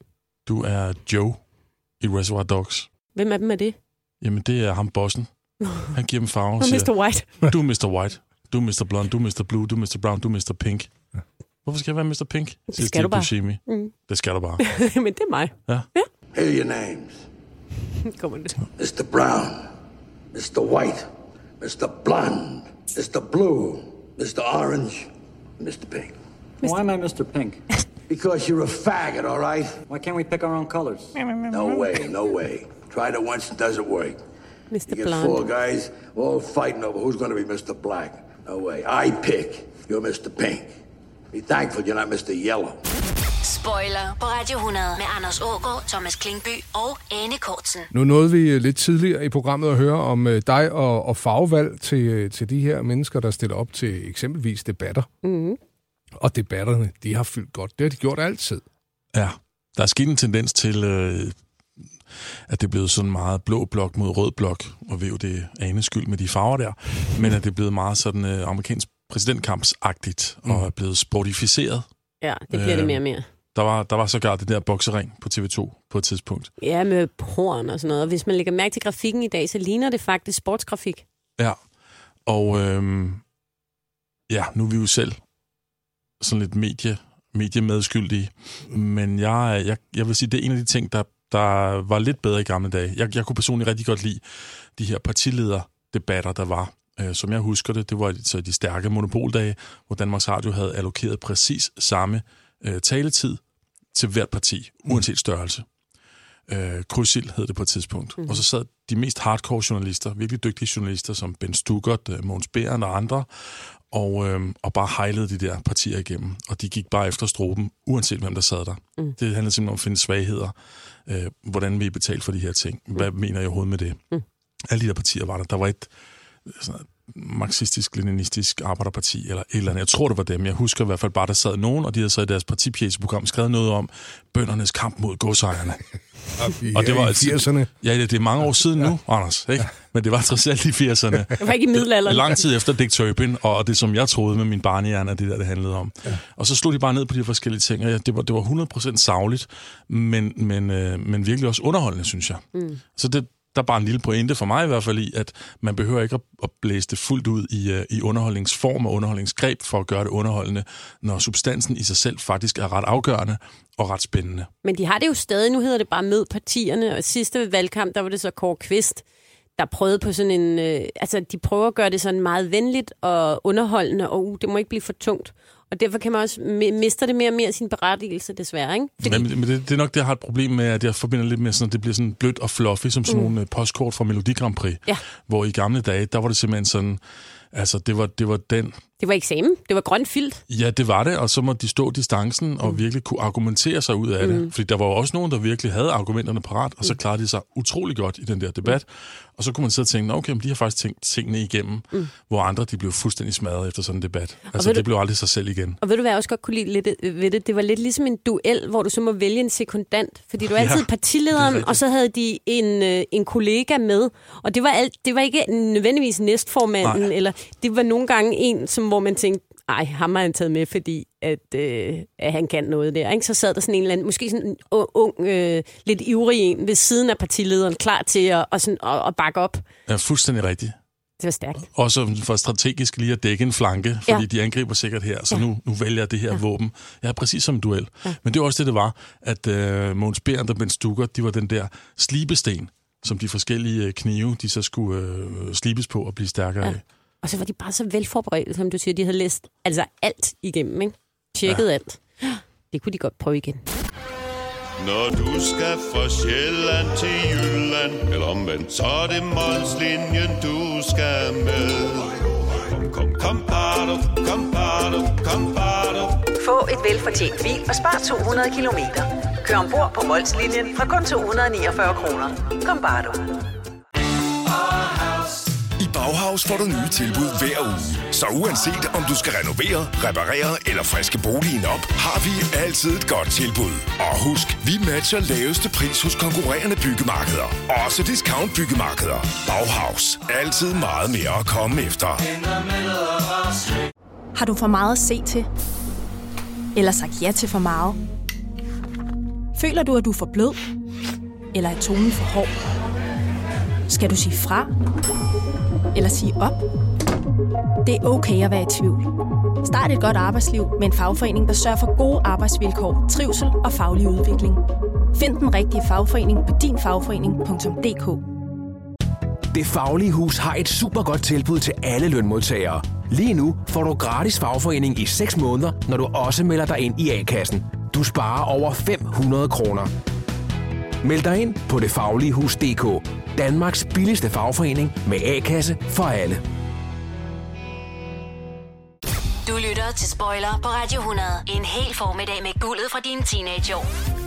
Du er Joe i Reservoir Dogs. Hvem af dem er det? Jamen, det er ham bossen. Han giver dem farve. Og Mr. White. Du er Mr. White. Du er Mr. Blonde. Du er Mr. Blue. Du er Mr. Brown. Du er Mr. Pink. Hvorfor skal jeg være Mr. Pink? Det siger skal Steve du bare. Buscemi. Mm. Det skal du bare. men det er mig. Ja. Here are your names. Kommer det. Mr. Brown, Mr. White, Mr. Blonde, Mr. Blue, Mr. Orange, Mr. Pink. Why am I Mr. Pink? Because you're a faggot, all right? Why can't we pick our own colors? No way, no way. Tried it once, it doesn't work. Mr. You get Blonde. four guys all fighting over who's going to be Mr. Black. No way. I pick. You're Mr. Pink. Be thankful you're not Mr. Yellow. Spoiler på Radio 100 med Anders Ågaard, Thomas Klingby og Anne Kortsen. Nu nåede vi øh, lidt tidligere i programmet at høre om øh, dig og, og farvevalg til, øh, til de her mennesker, der stiller op til eksempelvis debatter. Mm. Og debatterne, de har fyldt godt. Det har de gjort altid. Ja, der er sket en tendens til, øh, at det er blevet sådan meget blå blok mod rød blok, og ved jo, det Anes skyld med de farver der, men at det er blevet meget sådan øh, amerikansk præsidentkampsagtigt mm. og er blevet sportificeret. Ja, det bliver øh, det mere og mere. Der var, der var sågar det der boksering på TV2 på et tidspunkt. Ja, med horn og sådan noget. Og hvis man lægger mærke til grafikken i dag, så ligner det faktisk sportsgrafik. Ja, og øhm, ja, nu er vi jo selv sådan lidt medie, mediemedskyldige, men jeg, jeg, jeg vil sige, det er en af de ting, der, der var lidt bedre i gamle dage. Jeg, jeg kunne personligt rigtig godt lide de her partilederdebatter, der var. Øh, som jeg husker det, det var så de stærke monopoldage, hvor Danmarks Radio havde allokeret præcis samme øh, taletid til hvert parti, uanset størrelse. Øh, Krydsild hed det på et tidspunkt. Mm. Og så sad de mest hardcore journalister, virkelig dygtige journalister, som Ben Stuckert, øh, Måns Bæren og andre, og, øh, og bare hejlede de der partier igennem. Og de gik bare efter stroben, uanset hvem der sad der. Mm. Det handlede simpelthen om at finde svagheder. Øh, hvordan vi betale for de her ting? Hvad mm. mener jeg overhovedet med det? Mm. Alle de der partier var der. Der var et sådan marxistisk-leninistisk arbejderparti, eller et eller andet. Jeg tror, det var dem. Jeg husker i hvert fald bare, der sad nogen, og de havde så i deres partipjæseprogram skrevet noget om bøndernes kamp mod godsejerne. og det var altså, 80'erne. Ja, det, det er mange år siden ja. nu, Anders. Ikke? Men det var trods alt i 80'erne. Det var ikke i middelalderen. Lang tid efter Dick Turpin, og det som jeg troede med min barnehjerne, er det der, det handlede om. Ja. Og så slog de bare ned på de forskellige ting, og ja, det, var, det var 100% savligt, men, men, øh, men virkelig også underholdende, synes jeg. Mm. Så det, der er bare en lille pointe for mig i hvert fald i, at man behøver ikke at blæse det fuldt ud i, øh, i underholdningsform og underholdningsgreb for at gøre det underholdende, når substansen i sig selv faktisk er ret afgørende og ret spændende. Men de har det jo stadig. Nu hedder det bare med partierne, og sidste valgkamp, der var det så Kåre Kvist, der prøvede på sådan en... Øh, altså, de prøver at gøre det sådan meget venligt og underholdende, og uh, det må ikke blive for tungt. Og derfor kan man også miste det mere og mere sin berettigelse, desværre. Ikke? Fordi... Men, men det, det er nok det, jeg har et problem med, at jeg forbinder lidt med, sådan, at det bliver sådan blødt og fluffy, som sådan mm. nogle øh, postkort fra Melodi Grand Prix. Ja. Hvor i gamle dage, der var det simpelthen sådan... Altså, det var, det var den... Det var eksamen. Det var grønt filt. Ja, det var det, og så må de stå distancen mm. og virkelig kunne argumentere sig ud af mm. det. Fordi der var jo også nogen, der virkelig havde argumenterne parat, og så mm. klarede de sig utrolig godt i den der debat. Mm. Og så kunne man sidde og tænke, okay, men de har faktisk tænkt tingene igennem, mm. hvor andre de blev fuldstændig smadret efter sådan en debat. Altså, det du, blev aldrig sig selv igen. Og ved du hvad jeg også godt kunne lide lidt ved det? Det var lidt ligesom en duel, hvor du så må vælge en sekundant. Fordi du er altid ja, partilederen, og så havde de en, øh, en kollega med. Og det var, alt, det var ikke nødvendigvis næstformanden, Nej. eller det var nogle gange en, som, hvor man tænkte, ej, ham har han taget med, fordi at, øh, at han kan noget der. Ikke? Så sad der sådan en eller anden, måske sådan en ung, øh, lidt ivrig en ved siden af partilederen, klar til at, og sådan, at, at bakke op. Ja, fuldstændig rigtigt. Det var stærkt. Også for strategisk lige at dække en flanke, fordi ja. de angriber sikkert her, så ja. nu, nu vælger jeg det her ja. våben. Ja, præcis som en duel. Ja. Men det var også det, det var, at øh, Måns Bernd og Ben Stucker, de var den der slibesten, som de forskellige knive, de så skulle øh, slibes på og blive stærkere ja. af. Og så var de bare så velforberedte, som du siger. De havde læst altså alt igennem, ikke? Tjekket ja. alt. Det kunne de godt prøve igen. Når du skal fra Sjælland til Jylland, eller omvendt, så er det Molslinjen, du skal med. Kom, kom, kom, bado, kom, bado, kom, bado. Få et velfortjent bil og spar 200 kilometer. Kør ombord på Molslinjen fra kun 249 kroner. Kom, bare du. Bauhaus får du nye tilbud hver uge. Så uanset om du skal renovere, reparere eller friske boligen op, har vi altid et godt tilbud. Og husk, vi matcher laveste pris hos konkurrerende byggemarkeder. Også discount byggemarkeder. Bauhaus. Altid meget mere at komme efter. Har du for meget at se til? Eller sagt ja til for meget? Føler du, at du er for blød? Eller er tonen for hård? Skal du sige fra? Eller sige op? Det er okay at være i tvivl. Start et godt arbejdsliv med en fagforening, der sørger for gode arbejdsvilkår, trivsel og faglig udvikling. Find den rigtige fagforening på dinfagforening.dk Det Faglige Hus har et super godt tilbud til alle lønmodtagere. Lige nu får du gratis fagforening i 6 måneder, når du også melder dig ind i A-kassen. Du sparer over 500 kroner. Meld dig ind på detfagligehus.dk. Danmarks billigste fagforening med A-kasse for alle. Du lytter til Spoiler på Radio 100. En hel formiddag med guldet fra dine teenageår.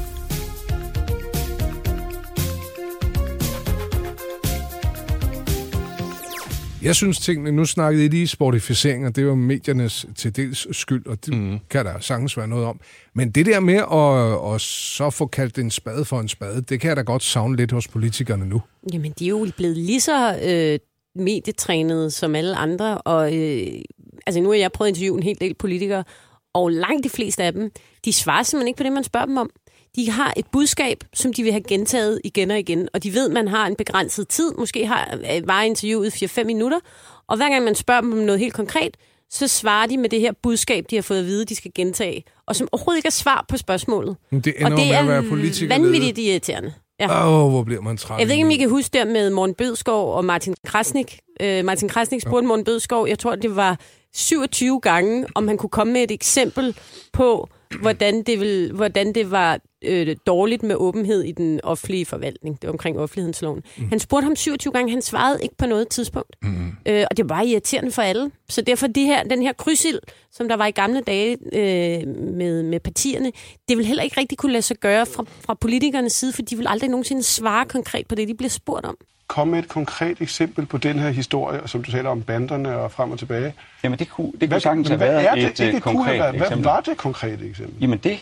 Jeg synes tingene, nu snakkede I lige sportificering, og det var mediernes til dels skyld, og det mm. kan der sagtens være noget om. Men det der med at, at så få kaldt en spade for en spade, det kan jeg da godt savne lidt hos politikerne nu. Jamen, de er jo blevet lige så øh, medietrænet som alle andre, og øh, altså nu har jeg prøvet at interviewe en hel del politikere, og langt de fleste af dem, de svarer simpelthen ikke på det, man spørger dem om. De har et budskab, som de vil have gentaget igen og igen, og de ved, man har en begrænset tid. Måske har øh, var interviewet 4-5 minutter, og hver gang man spørger dem om noget helt konkret, så svarer de med det her budskab, de har fået at vide, de skal gentage, og som overhovedet ikke er svar på spørgsmålet. Men det ender og det med er at være politiker. vanvittigt irriterende. Ja. Åh, oh, hvor bliver man træt. Jeg ved ikke, om I kan huske der med Morten Bødskov og Martin Krasnik. Uh, Martin Krasnik spurgte Morten Bødskov, jeg tror, det var 27 gange, om han kunne komme med et eksempel på, hvordan det, vil, hvordan det var øh, dårligt med åbenhed i den offentlige forvaltning. Det var omkring offentlighedsloven. Mm. Han spurgte ham 27 gange, han svarede ikke på noget tidspunkt. Mm. Øh, og det var irriterende for alle. Så derfor det her, den her krydsild, som der var i gamle dage øh, med, med partierne, det vil heller ikke rigtig kunne lade sig gøre fra, fra politikernes side, for de vil aldrig nogensinde svare konkret på det, de bliver spurgt om. Kom med et konkret eksempel på den her historie, som du taler om banderne og frem og tilbage. Jamen det kunne, det kunne Hvad- sagtens have men hvad været er det? et øh, kunne have konkret været. Hvad eksempel. var det konkrete eksempel? Jamen det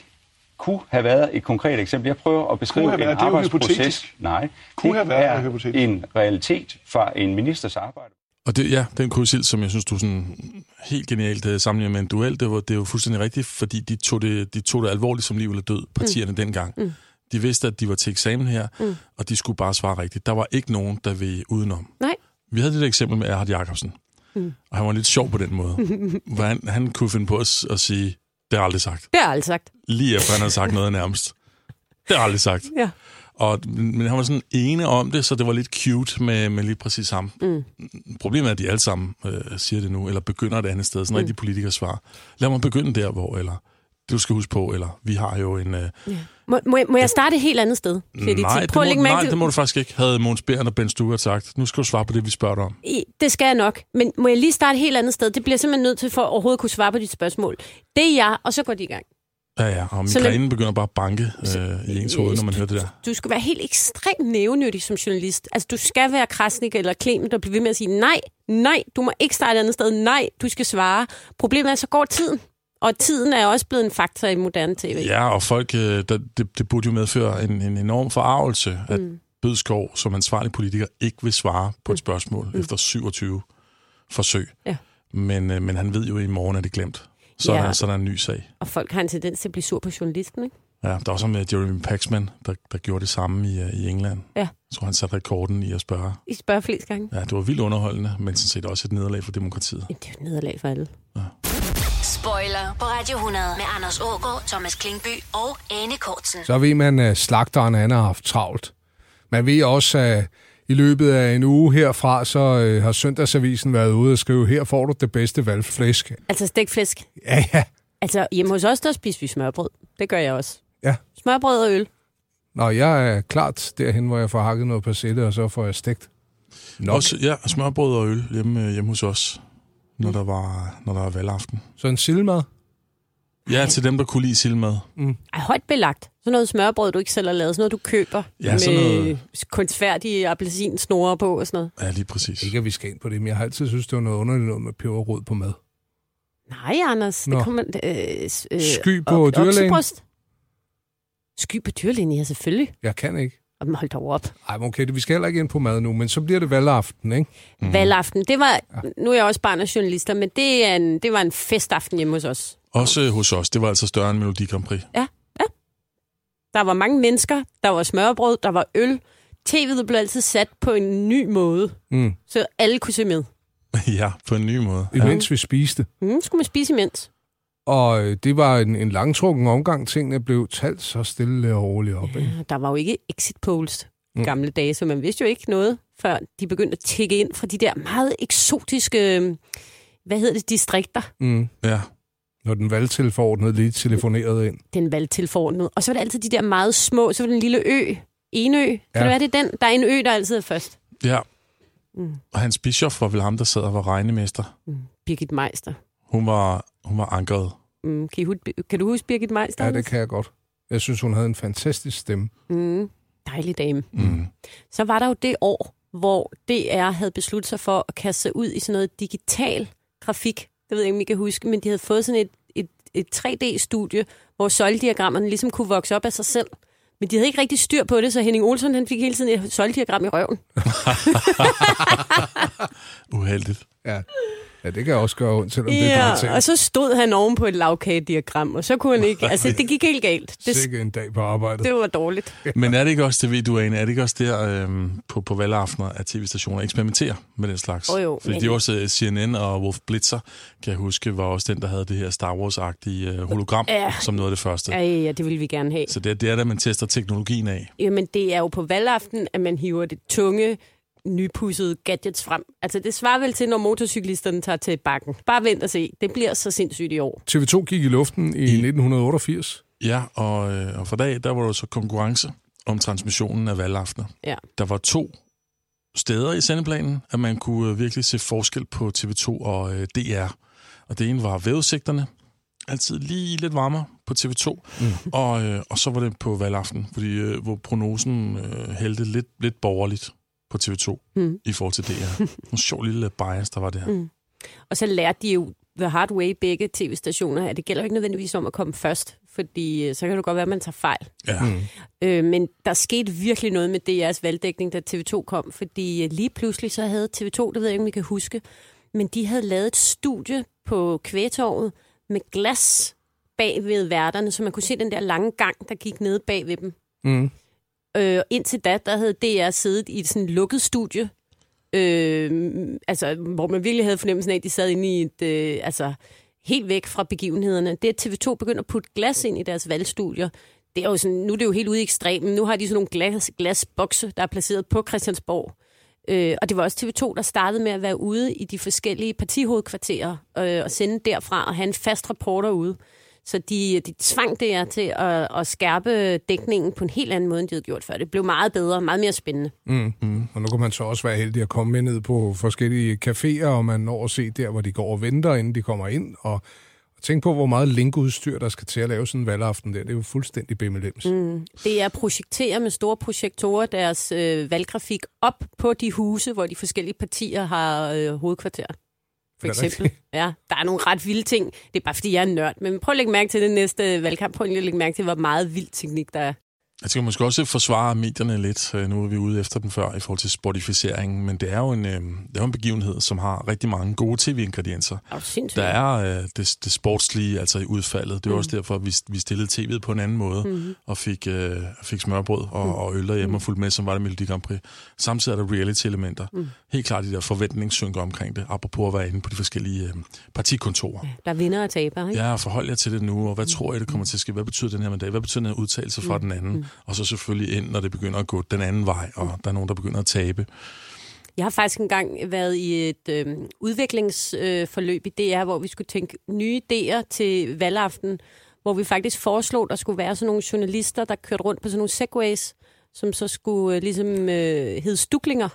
kunne have været et konkret eksempel. Jeg prøver at beskrive Kunne have været, en det er arbejdsproces. Nej, Kunne det have været er hypotetisk. en realitet fra en ministers arbejde. Og det, ja, den krydsild, som jeg synes, du sådan helt genialt sammenligner med en duel, det, var, det er jo fuldstændig rigtigt, fordi de tog det, de tog det alvorligt som liv eller død, partierne mm. dengang. Mm. De vidste, at de var til eksamen her, mm. og de skulle bare svare rigtigt. Der var ikke nogen, der ville udenom. Nej. Vi havde det der eksempel med Erhard Jacobsen, Mm. og han var lidt sjov på den måde. hvor han, han kunne finde på at, at sige, det har jeg aldrig sagt. Det har jeg aldrig sagt. Lige efter han havde sagt noget nærmest. Det har jeg aldrig sagt. Ja. Og, men han var sådan ene om det, så det var lidt cute med, med lige præcis ham. Mm. Problemet er, at de alle sammen øh, siger det nu, eller begynder et andet sted. Sådan Mm. rigtig politiker svar. Lad mig begynde der, hvor, eller du skal huske på, eller vi har jo en... Øh, Ja. Må, må, jeg, må jeg starte et helt andet sted? siger de nej, til. det Prøv må, lægge mærke nej, til- det må du faktisk ikke, havde Måns Bæren og Ben Stugart sagt. Nu skal du svare på det, vi spørger dig om. I- Det skal jeg nok. Men må jeg lige starte et helt andet sted? Det bliver jeg simpelthen nødt til for at overhovedet kunne svare på dit spørgsmål. Det er jeg, og så går de i gang. Ja, ja, og Så migrænen begynder bare at banke øh, i ens hoved, når man hører det der. Du skal være helt ekstremt nævenyttig som journalist. Altså, du skal være Krasnik eller Clement og blive ved med at sige, nej, nej, du må ikke starte et andet sted, nej, du skal svare. Problemet er, så går tiden. Og tiden er også blevet en faktor i moderne tv. Ja, og folk, øh, der, det, det burde jo medføre en, en enorm forarvelse, at Mm. Bødskov som ansvarlig politiker ikke vil svare på et spørgsmål mm. efter 27 forsøg. Ja. Men, øh, men han ved jo, at i morgen er det glemt. Så, Ja. ja. er, så er der en ny sag. Og folk har en tendens til at blive sur på journalisten, ikke? Ja, der er også med Jeremy Paxman, der, der gjorde det samme i, øh, i England. Ja. Jeg tror, han satte rekorden i at spørge. I spørger flest gange. Ja, det var vildt underholdende, men sådan set også et nederlag for demokratiet. Det er et nederlag for alle. Spoiler på Radio 100 med Anders Ågaard, Thomas Klingby og Anne Kortsen. Så ved man, at slagteren han har haft travlt. Man ved også, at i løbet af en uge herfra, så øh, har Søndagsavisen været ude og skrive, her får du det bedste valgflæsk. Altså stegflæsk. Ja, ja. Altså, hjemme hos os, der spiser vi smørbrød. Det gør jeg også. Ja. Smørbrød og øl. Nå, jeg er klart derhen, hvor jeg får hakket noget persille, og så får jeg stegt. Nok. Også, ja, smørbrød og øl hjemme, øh, hjemme hos os, når der var, når der var valgaften. Så en sildmad? Ja, til dem, der kunne lide sildmad. Mm. Ej, højt belagt. Sådan noget smørbrød, du ikke selv har lavet. Sådan noget, du køber. Ja, med sådan noget- kunstfærdige appelsinsnore på og sådan noget. Ja, lige præcis. Ikke, at vi skal ind på det, men jeg har altid synes, det var noget underligt noget med peberrod på mad. Nej, Anders. Nå. Det kommer... Øh, øh, Sky på ok- dyrlægen? oksebryst. Sky på dyrlægen, ja, selvfølgelig. Jeg kan ikke. Jamen, hold dog op. Ej, okay, vi skal heller ikke ind på mad nu, men så bliver det valgaften, ikke? Mm. Valgaften, det var... Nu er jeg også barn af journalister, men det, er en, det var en festaften hjemme hos os. Også hos os. Det var altså større end Melodi Grand Prix. Ja, ja. Der var mange mennesker, der var smørbrød, der var øl. TV'et blev altid sat på en ny måde, Mm. så alle kunne se med. ja, på en ny måde. Imens vi spiste. Mm, skulle man spise imens. Og øh, det var en, en langtrukken omgang. Tingene blev talt så stille og roligt op. Ikke? Ja, Der var jo ikke exit polls Mm. gamle dage, så man vidste jo ikke noget, før de begyndte at tække ind fra de der meget eksotiske, øh, hvad hedder det, distrikter. Mm. Ja. Når den valgtilforordnede lige telefonerede ind. Den valgtilforordnede. Og så var det altid de der meget små, så var det en lille ø. Enø. Kan Ja. det være, det er den? Der er en ø, der altid er først. Ja. Mm. Og Hans Bischof var vel ham, der sad og var regnemester. Birgit Meister. Hun var, hun var ankeret. Mm, kan, I, kan du huske Birgit Meister? Ja, det kan jeg godt. Jeg synes, hun havde en fantastisk stemme. Mm, dejlig dame. Mm. Så var der jo det år, hvor DR havde besluttet sig for at kaste sig ud i sådan noget digital grafik. Det ved jeg ikke, om I kan huske, men de havde fået sådan et, et, et 3D-studie, hvor søjlediagrammerne ligesom kunne vokse op af sig selv. Men de havde ikke rigtig styr på det, så Henning Olsen han fik hele tiden et søjlediagram i røven. Uheldigt. Ja. Ja, det kan også gøre ondt, selvom det er Ja, digitalt. og så stod han oven på et lavkagediagram, og så kunne han ikke... Altså, det gik helt galt. Det, Sikke en dag på arbejdet. det var dårligt. Men er det ikke også, det ved du, Ane, er det ikke også der øhm, på, på valgaftener, at tv-stationer eksperimenterer med den slags? Åh jo, Fordi men- de også øh, CNN og Wolf Blitzer, kan jeg huske, var også den, der havde det her Star Wars-agtige øh, hologram, Ja. som noget af det første. Ja, ja, ja, det ville vi gerne have. Så det, det er der, man tester teknologien af. Jamen, det er jo på valgaften, at man hiver det tunge, nypudsede gadgets frem. Altså, det svarer vel til, når motorcyklisterne tager til bakken. Bare vent og se. Det bliver så sindssygt i år. TV2 gik i luften i 1988. Ja, og, øh, og for dag, der var der så konkurrence om transmissionen af valgaftener. Ja. Der var to steder i sendeplanen, at man kunne øh, virkelig se forskel på TV2 og øh, DR. Og det ene var vejrudsigterne, altid lige lidt varmere på TV2, mm. og, øh, og så var det på valgaften, fordi, øh, hvor prognosen øh, hældte lidt, lidt borgerligt på TV2 Mm. i forhold til DR. En sjov lille bias, der var der. Mm. Og så lærte de jo the hard way begge tv-stationer, at det gælder jo ikke nødvendigvis om at komme først, fordi øh, så kan det godt være, at man tager fejl. Ja. Mm. Øh, men der skete virkelig noget med DR's valgdækning, da TV2 kom, fordi øh, lige pludselig så havde TV2, det ved jeg ikke, om I kan huske, men de havde lavet et studie på Kvægtorvet med glas bag ved værterne, så man kunne se den der lange gang, der gik ned bag ved dem. Mm. Øh, indtil da, der havde DR siddet i et sådan lukket studie, øh, altså, hvor man virkelig havde fornemmelsen af, at de sad inde i et, øh, altså, helt væk fra begivenhederne. Det, at TV2 begynder at putte glas ind i deres valgstudier, det er jo sådan, nu er det jo helt ude i ekstremen. Nu har de sådan nogle glas, glasbokse, der er placeret på Christiansborg. Øh, og det var også TV2, der startede med at være ude i de forskellige partihovedkvarterer øh, og sende derfra og have en fast reporter ude. Så de, de tvang DR til at, at skærpe dækningen på en helt anden måde, end de havde gjort før. Det blev meget bedre, meget mere spændende. Mm. Mm. Og nu kan man så også være heldig at komme med ned på forskellige caféer, og man når at se der, hvor de går og venter, inden de kommer ind. Og, og tænk på, hvor meget linkudstyr, der skal til at lave sådan en valgaften der. Det er jo fuldstændig bimmelems. Mm. Det er at projektere med store projektorer deres øh, valggrafik op på de huse, hvor de forskellige partier har øh, hovedkvarter. For eksempel. Ja, der er nogle ret vilde ting. Det er bare, fordi jeg er en nørd. Men prøv at lægge mærke til det næste valgkamp. Prøv at lægge mærke til, hvor meget vild teknik der er. Jeg skal måske også forsvare medierne lidt. Øh, Nu er vi ude efter den før i forhold til sportificeringen, men det er jo en, øh, det er en begivenhed, som har rigtig mange gode tv-ingredienser. Er? Der er øh, det, det sportslige, altså i udfaldet. Det er mm. også derfor, at vi, vi stillede tv'et på en anden måde, Mhm. og fik, øh, fik smørbrød og, Mm. og øl derhjemme og fulgte med, som var det Melodi Grand Prix. Samtidig er der reality-elementer. Mm. Helt klart de der forventningssynker omkring det, apropos at være inde på de forskellige øh, partikontorer. Der er vinder og taber, ikke? Ja, forhold jer til det nu, og hvad tror jeg, det kommer til at ske? Hvad betyder den her mandat? Hvad betyder den her udtalelse fra Mm. den anden? Mm. Og så selvfølgelig ind, når det begynder at gå den anden vej, og der er nogen, der begynder at tabe. Jeg har faktisk engang været i et øh, udviklingsforløb øh, i DR, hvor vi skulle tænke nye idéer til valgaften, hvor vi faktisk foreslog, der skulle være sådan nogle journalister, der kørte rundt på sådan nogle segways, som så skulle øh, ligesom øh, hedde stuklinger.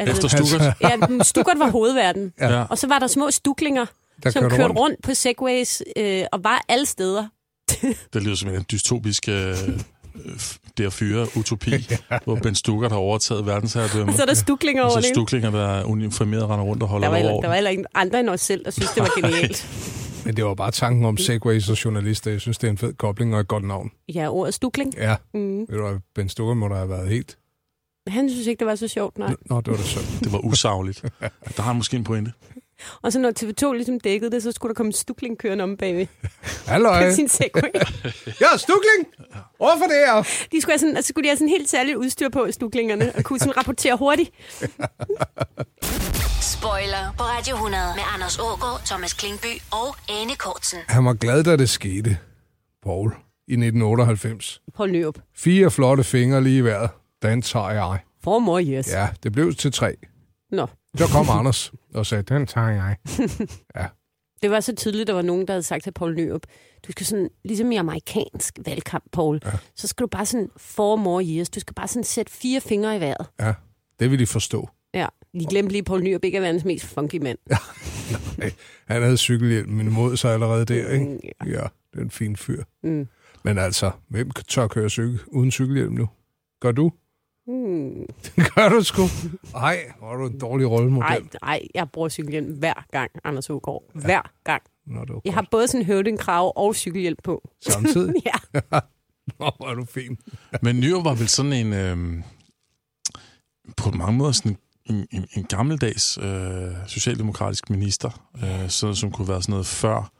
Efter Stuckert? Ja, Stuckert var hovedverden. Ja. Og så var der små stuklinger, Der som kørte kørte rundt. rundt. på segways øh, og var alle steder. Det lyder som en dystopisk øh, der fyre utopi, ja. hvor Ben Stuckert har overtaget verdensherredømme. Så er der stuklinger Og over så det. stuklinger, der er uniformeret render rundt og holder Der var, heller, over. der var heller ikke andre end os selv, der synes det var genialt. Men det var bare tanken om segways og journalister. Jeg synes, det er en fed kobling og et godt navn. Ja, ordet stukling. Ja. Mm. Ved du hvad, Ben Stucker må der have været helt... Han synes ikke, det var så sjovt, nej. Nå, det var det så. Det var usagligt. Der har han måske en pointe. Og så når TV2 ligesom dækkede det, så skulle der komme en stukling kørende om bagved. Halløj. På sin segway. Ja, stukling! Hvorfor det her? De skulle have sådan, altså, skulle de have sådan helt særligt udstyr på, stuklingerne, og kunne sådan rapportere hurtigt. Spoiler på Radio 100 med Anders Ågaard, Thomas Klingby og Anne Kortsen. Han var glad, da det skete, Paul, i 1998. Poul Nyrup. Fire flotte fingre lige i vejret. Den tager jeg. For more yes. Ja, det blev til tre. Nå. Så kom Anders og sagde, den tager jeg. Ja. Det var så tydeligt, der var nogen, der havde sagt til Poul Nyrup, du skal sådan, ligesom i amerikansk valgkamp, Paul, ja. så skal du bare sådan, for more years, du skal bare sådan sætte fire fingre i vejret. Ja, det vil de forstå. Ja. De glemte lige Poul Nyrup ikke være verdens mest funky mand. Nej, han havde cykelhjelmen imod sig allerede der, ikke? Ja, det er en fin fyr. Mm. Men altså, hvem tør køre cykel uden cykelhjelm nu? Gør du? Hmm. Gør du sgu? Nej, hvor er du en dårlig rollemodel. Nej, nej, jeg bruger cykelhjelm hver gang, Anders Hågaard. Hver gang. Nå, det var Jeg har både sådan en høvdingkrav og cykelhjelm på. Samtidig? ja. Nå, hvor er du fin. Men Nyrup var vel sådan en, øh, på mange måder sådan en, en, en gammeldags øh, socialdemokratisk minister, øh, sådan, som kunne være sådan noget før,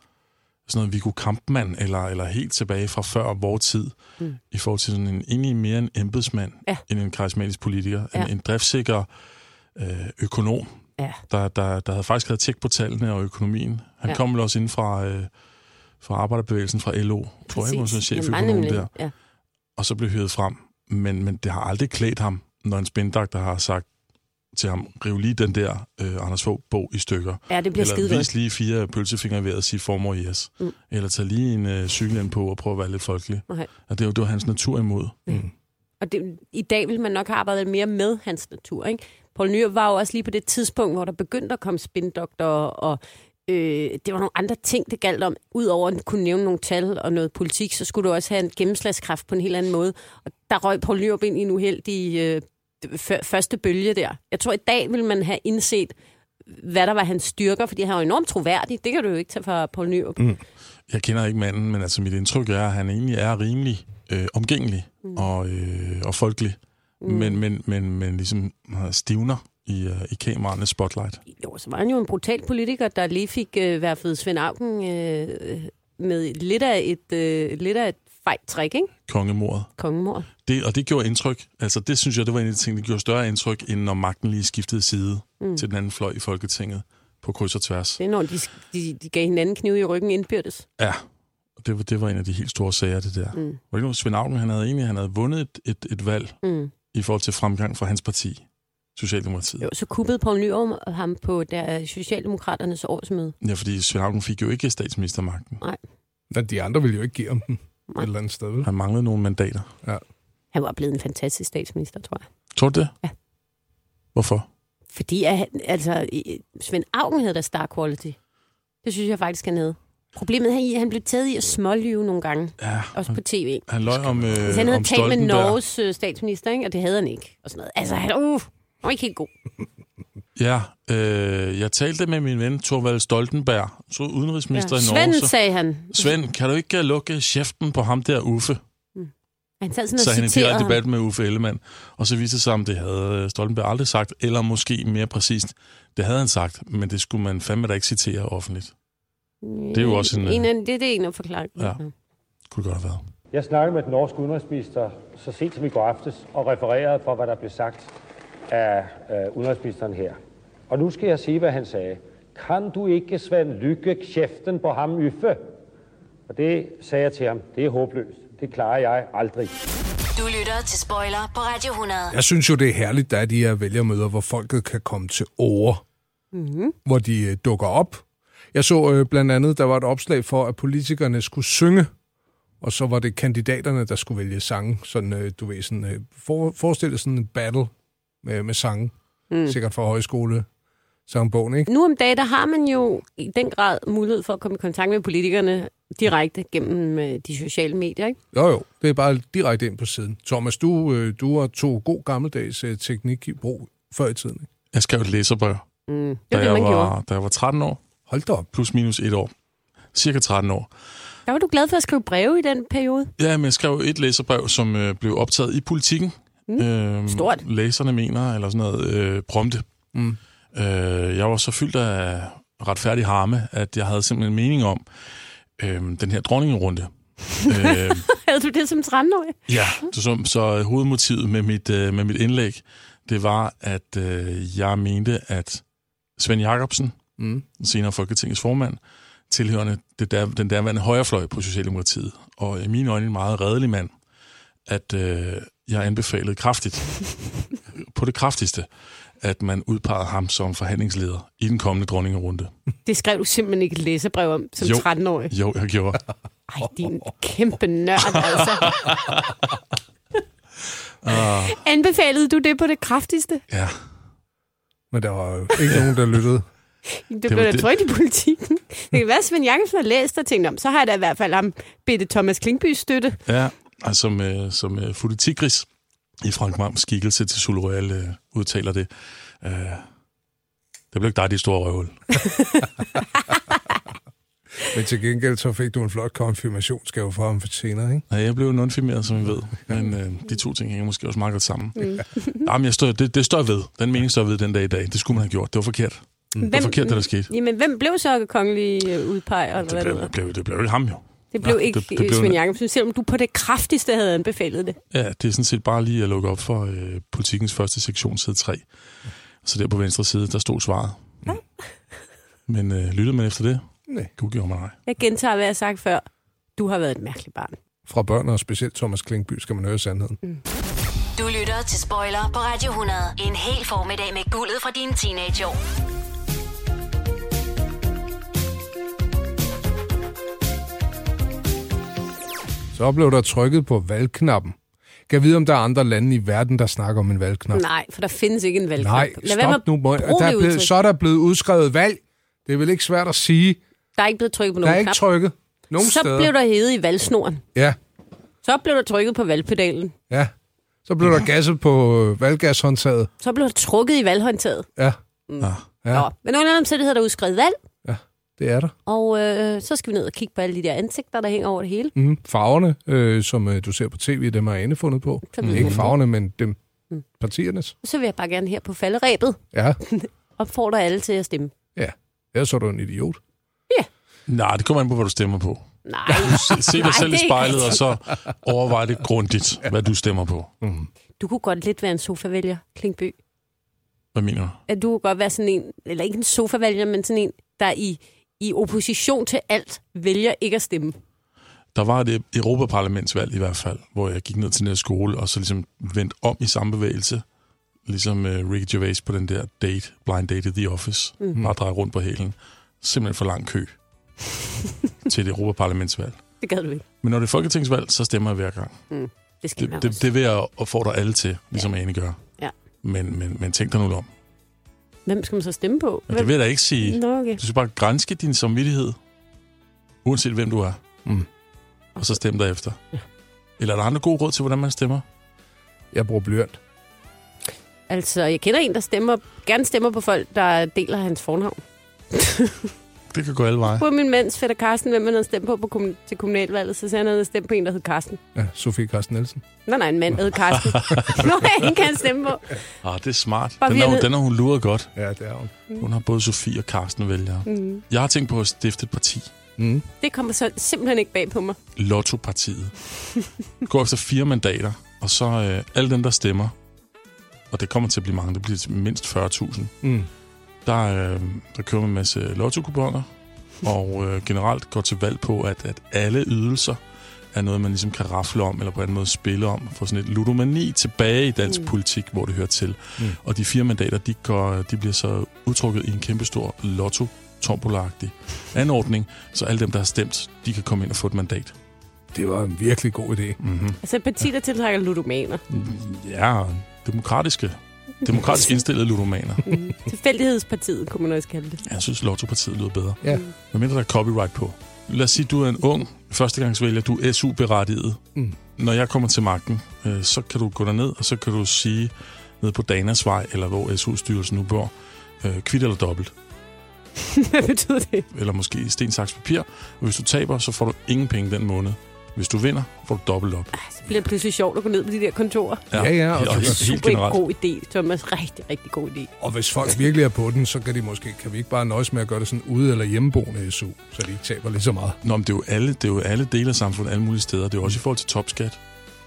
sådan noget Viggo Kampmann, eller, eller helt tilbage fra før vores tid, Mm. i forhold til sådan en, egentlig mere en embedsmand, Ja. end en karismatisk politiker, Ja. en, en driftsikker øh, økonom, Ja. der, der, der havde faktisk havde tjek på tallene og økonomien. Han Ja. kom vel også ind fra, øh, fra arbejderbevægelsen fra LO, tror jeg, var sådan cheføkonom der Ja. og så blev hyret frem. Men, men det har aldrig klædt ham, når en spindoktor har sagt til ham, riv lige den der øh, Anders Fogh bog i stykker. Ja, det bliver Eller vis lige fire pølsefingre i vejret og sige formor yes. Mm. Mm. Eller tag lige en øh, cykelhjelm på og prøve at være lidt folkelig. Okay. Og det var, det var hans natur imod. Mm. Og det, i dag vil man nok have arbejdet mere med hans natur. Ikke? Paul Nyrup var jo også lige på det tidspunkt, hvor der begyndte at komme spindoktorer, og øh, det var nogle andre ting, det galt om. Udover at kunne nævne nogle tal og noget politik, så skulle du også have en gennemslagskraft på en helt anden måde. Og der røg Paul Nyrup ind i en uheldig øh, første bølge der. Jeg tror, i dag vil man have indset, hvad der var hans styrker, fordi han var enormt troværdig. Det kan du jo ikke tage fra Paul Nyrup. Mm. Jeg kender ikke manden, men altså mit indtryk er, at han egentlig er rimelig øh, omgængelig mm. og, øh, og folkelig. Mm. Men, men, men, men ligesom stivner i, øh, i kameraernes spotlight. Jo, så var han jo en brutal politiker, der lige fik øh, hvert Svend Auken øh, med lidt af et, øh, lidt af et fejt trick, ikke? Kongemordet. Kongemord. Det, og det gjorde indtryk. Altså, det synes jeg, det var en af de ting, der gjorde større indtryk, end når magten lige skiftede side Mm. til den anden fløj i Folketinget på kryds og tværs. Det er, når de, de, de gav hinanden kniv i ryggen indbyrdes. Ja, og det var, det var en af de helt store sager, det der. Mm. Var det nu, Svend Auken, han havde egentlig han havde vundet et, et, et valg Mm. i forhold til fremgang for hans parti, Socialdemokratiet. Jo, så kuppede Poul Nyrup ham på der Socialdemokraternes årsmøde. Ja, fordi Svend Auken fik jo ikke statsministermagten. Nej. Men de andre ville jo ikke give ham den et eller andet sted. Han manglede nogle mandater. Ja. Han var blevet en fantastisk statsminister, tror jeg. Tror du det? Ja. Hvorfor? Fordi at, altså, Svend Augen havde da star quality. Det synes jeg faktisk, han havde. Problemet er, i, at han blev taget i at smålyve nogle gange. Ja, Også på tv. Han løj om, øh, Altså, han havde om talt med. Norges øh, statsminister, ikke? og det havde han ikke. Og sådan noget. Altså, han, uh, han var ikke helt god. Ja, øh, jeg talte med min ven Torvald Stoltenberg, så udenrigsminister Ja. i Norge. Svend, sagde han. Svend, kan du ikke øh, lukke kæften på ham der Uffe? Han sad sådan Så han en direkte debat med Uffe Ellemann. Og så viste det sig, om det havde øh, Stoltenberg aldrig sagt, eller måske mere præcist, det havde han sagt, men det skulle man fandme da ikke citere offentligt. Det er jo også en... en øh, af, det, det er en af forklaringerne. Ja. Kunne det godt have været. Jeg snakkede med den norske udenrigsminister så sent som i går aftes og refererede for, hvad der blev sagt af øh, udenrigsministeren her. Og nu skal jeg sige, hvad han sagde. Kan du ikke, Svend, lykke kæften på ham, Yffe? Og det sagde jeg til ham. Det er håbløst. Det klarer jeg aldrig. Du lytter til Spoiler på Radio 100. Jeg synes jo, det er herligt, der er de her vælgermøder, hvor folket kan komme til ord, Mm-hmm. hvor de øh, dukker op. Jeg så øh, blandt andet, der var et opslag for, at politikerne skulle synge, og så var det kandidaterne, der skulle vælge sange. Sådan, øh, du ved, sådan, øh, for, forestil dig sådan en battle med, med sange. Mm. Sikkert fra højskole sangbogen, ikke? Nu om dagen, der har man jo i den grad mulighed for at komme i kontakt med politikerne direkte gennem øh, de sociale medier, ikke? Jo, jo. Det er bare direkte ind på siden. Thomas, du, øh, du har to god gammeldags øh, teknik i brug før i tiden. Ikke? Jeg skrev et læserbrev, Mm. Det da, var det, jeg man var, gjorde. da jeg var 13 år. Hold da op. Plus minus et år. Cirka 13 år. Der var du glad for at skrive breve i den periode. Ja, men jeg skrev et læserbrev, som øh, blev optaget i politikken. Mm. Øhm, Stort. Læserne mener, eller sådan noget, øh, prompte. Mm. Øh, jeg var så fyldt af retfærdig harme, at jeg havde simpelthen en mening om øh, den her dronningerunde. øh, Havde du det som 13-årig? ja, så, så, så hovedmotivet med mit, øh, med mit indlæg, det var, at øh, jeg mente, at Svend Jacobsen, Mm. senere Folketingets formand, tilhørende det der, den derværende højrefløj på Socialdemokratiet, og i mine øjne en meget redelig mand, at øh, jeg anbefalede kraftigt, på det kraftigste, at man udpegede ham som forhandlingsleder i den kommende dronningerunde. Det skrev du simpelthen ikke et læsebrev om som Jo. 13-årig. Jo, jeg gjorde. Ej, din kæmpe nørd, altså. Uh, Anbefalede du det på det kraftigste? ja. Men der var jo ikke nogen, der lyttede. Det, det blev da trygt i politikken. Det kan være, at Svend Jakobsen har læst og tænkt om, så har jeg da i hvert fald ham bitte Thomas Klingby støtte. Ja, altså som, øh, som øh, politikris i Frank Mams skikkelse til Sule Royal øh, udtaler det. Øh, det blev ikke dig, de store røvhul. Men til gengæld så fik du en flot konfirmationsgave fra ham for senere, ikke? Ja, jeg blev nonfirmeret, som I ved. Men øh, de to ting hænger måske også meget godt sammen. Mm. Jamen, jeg står, det, det står jeg ved. Den mening står jeg ved den dag i dag. Det skulle man have gjort. Det var forkert. Mm. Det var forkert, det der skete. Jamen, hvem blev så kongelig udpeger? Eller Det hvad blev, det, det, blev, det blev ikke ham jo. Det blev Ja, ikke det- det blev- Svend Jakobsen, selvom du på det kraftigste havde anbefalet det. Ja, det er sådan set bare lige at lukke op for øh, politikens første sektion, side 3. Så der på venstre side, der stod svaret. Mm. Men øh, lyttede man efter det? Nej. Gud gjorde mig nej. Jeg gentager, hvad jeg har sagt før. Du har været et mærkeligt barn. Fra børn og specielt Thomas Klingby skal man høre sandheden. Mm. Du lytter til Spoiler på Radio 100. En hel formiddag med guldet fra dine teenageår. Så blev der trykket på valgknappen. Kan jeg vide, om der er andre lande i verden, der snakker om en valgknap? Nej, for der findes ikke en valgkamp. Nej, Lad være med stop at nu. Må, bruge der det er blevet, så er der blevet udskrevet valg. Det er vel ikke svært at sige. Der er ikke blevet trykket på Der nogen er ikke knap. trykket nogen så steder. blev der hævet i valgsnoren. Ja, Så blev der trykket på valgpedalen. ja. Så blev der gasset på øh, valggashåndtaget. Så blev der trukket i valghåndtaget. Ja, Mm. Ja. ja, Nå, men under omstændigheder er der udskrevet valg, det er der. og øh, så skal vi ned og kigge på alle de der ansigter, der hænger over det hele. Mm, farverne, øh, som øh, du ser på tv, dem har Anne fundet på. Ved Ikke farverne, men dem Mm. partiernes. Så vil jeg bare gerne her på falderæbet Ja, opfordre alle til at stemme. ja. Ellers så er du en idiot. Nej, det kommer an på, hvad du stemmer på. Nej, Se, se dig Nej, selv i spejlet, og så overvej det grundigt, hvad du stemmer på. Mm. du kunne godt lidt være en sofavælger, Klingby. Hvad mener du? At du kunne godt være sådan en, eller ikke en sofavælger, men sådan en, der i, i opposition til alt vælger ikke at stemme. Der var et Europaparlamentsvalg i hvert fald, hvor jeg gik ned til den her skole, og så ligesom vendte om i samme bevægelse. Ligesom uh, Ricky Gervais på den der date, blind date i The Office. Mm. Bare dreje rundt på hælen. Simpelthen for lang kø til et Europaparlamentsvalg. Det gad du ikke. Men når det er folketingsvalg, så stemmer jeg hver gang. Mm. Det skal Det, det, det vil jeg opfordre alle til, ligesom ja. Ane gør. Ja. Men, men, men tænk dig nu om. Hvem skal man så stemme på? Men det vil jeg da ikke sige. Nå, okay. Du skal bare grænske din samvittighed, uanset hvem du er. Mm. Og så stem derefter. Ja. Eller er der andre gode råd til, hvordan man stemmer? Jeg bruger blyant. Altså, jeg kender en, der stemmer, gerne stemmer på folk, der deler hans fornavn. Det kan gå alle veje. På min mands fætter Karsten, hvem han havde stemt på, på kommun- til kommunalvalget, så sagde han, at han havde stemt på en, der hed Karsten. Ja, Sofie Carsten Nielsen. Nej, nej, en mand, der hed Karsten. Nå, en kan han stemme på. Ah, det er smart. Bare Den har, er hun- den har hun luret godt. Ja, det er hun. Hun har både Sofie og Karsten vælgere. Mm. Jeg har tænkt på at stifte et parti. Mm. Det kommer så simpelthen ikke bag på mig. Lotto-partiet. Gå efter fire mandater, og så øh, alle dem, der stemmer, og det kommer til at blive mange, det bliver til mindst 40.000, Mm. Der, øh, der kører man en masse lotto og øh, generelt går til valg på, at, at alle ydelser er noget, man ligesom kan rafle om, eller på en anden måde spille om, få sådan et ludomani tilbage i dansk Mm. mm. politik, hvor det hører til. Mm. Og de fire mandater, de, går, de bliver så udtrukket i en kæmpestor lotto tombolagtig anordning, så alle dem, der har stemt, de kan komme ind og få et mandat. Det var en virkelig god idé. Mm-hmm. Altså et parti, der tiltrækker ludomaner. Ja, demokratiske, demokratisk indstillede ludomaner. Mm. Tilfældighedspartiet, kunne man også kalde det. Jeg synes, Lotto-partiet lyder bedre. Ja. Hvad mindre der er copyright på. Lad os sige, du er en ung førstegangsvælger, du er SU-berettiget. Mm. Når jeg kommer til magten, øh, så kan du gå derned, og så kan du sige ned på Danas vej, eller hvor SU-styrelsen nu bor, øh, kvitt eller dobbelt. Hvad betyder det? Eller måske sten, saks, papir. Og hvis du taber, så får du ingen penge den måned. Hvis du vinder, får du dobbelt op. Så bliver det pludselig sjovt at gå ned på de der kontorer. Ja, ja, og helt, helt Super generelt. god idé, Thomas. Rigtig, rigtig god idé. Og hvis folk virkelig er på den, så kan de måske, kan vi ikke bare nøjes med at gøre det sådan ude- eller hjemmeboende SU, så de ikke taber lige så meget. Nå, men det er jo alle, det er jo alle dele af samfundet, alle mulige steder. Det er jo også i forhold til topskat.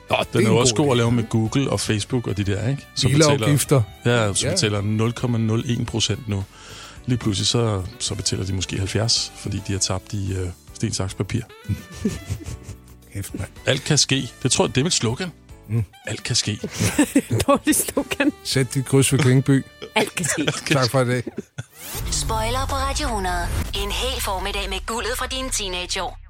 Nå, Den er en jo også god god at idé. lave med Google og Facebook og de der, ikke? Bilafgifter. ja, så Ja. betaler 0,01 procent nu. Lige pludselig så, så betaler de måske 70, fordi de har tabt i øh, sten, saks, papir. Kæft, mand. Alt kan ske. Det tror jeg, det er mit slogan. Mm. Alt kan ske. Dårlig slogan. Sæt dit kryds ved Klingby. Alt kan ske. tak for i dag. Spoiler på Radio 100. En hel formiddag med guldet fra dine teenageår.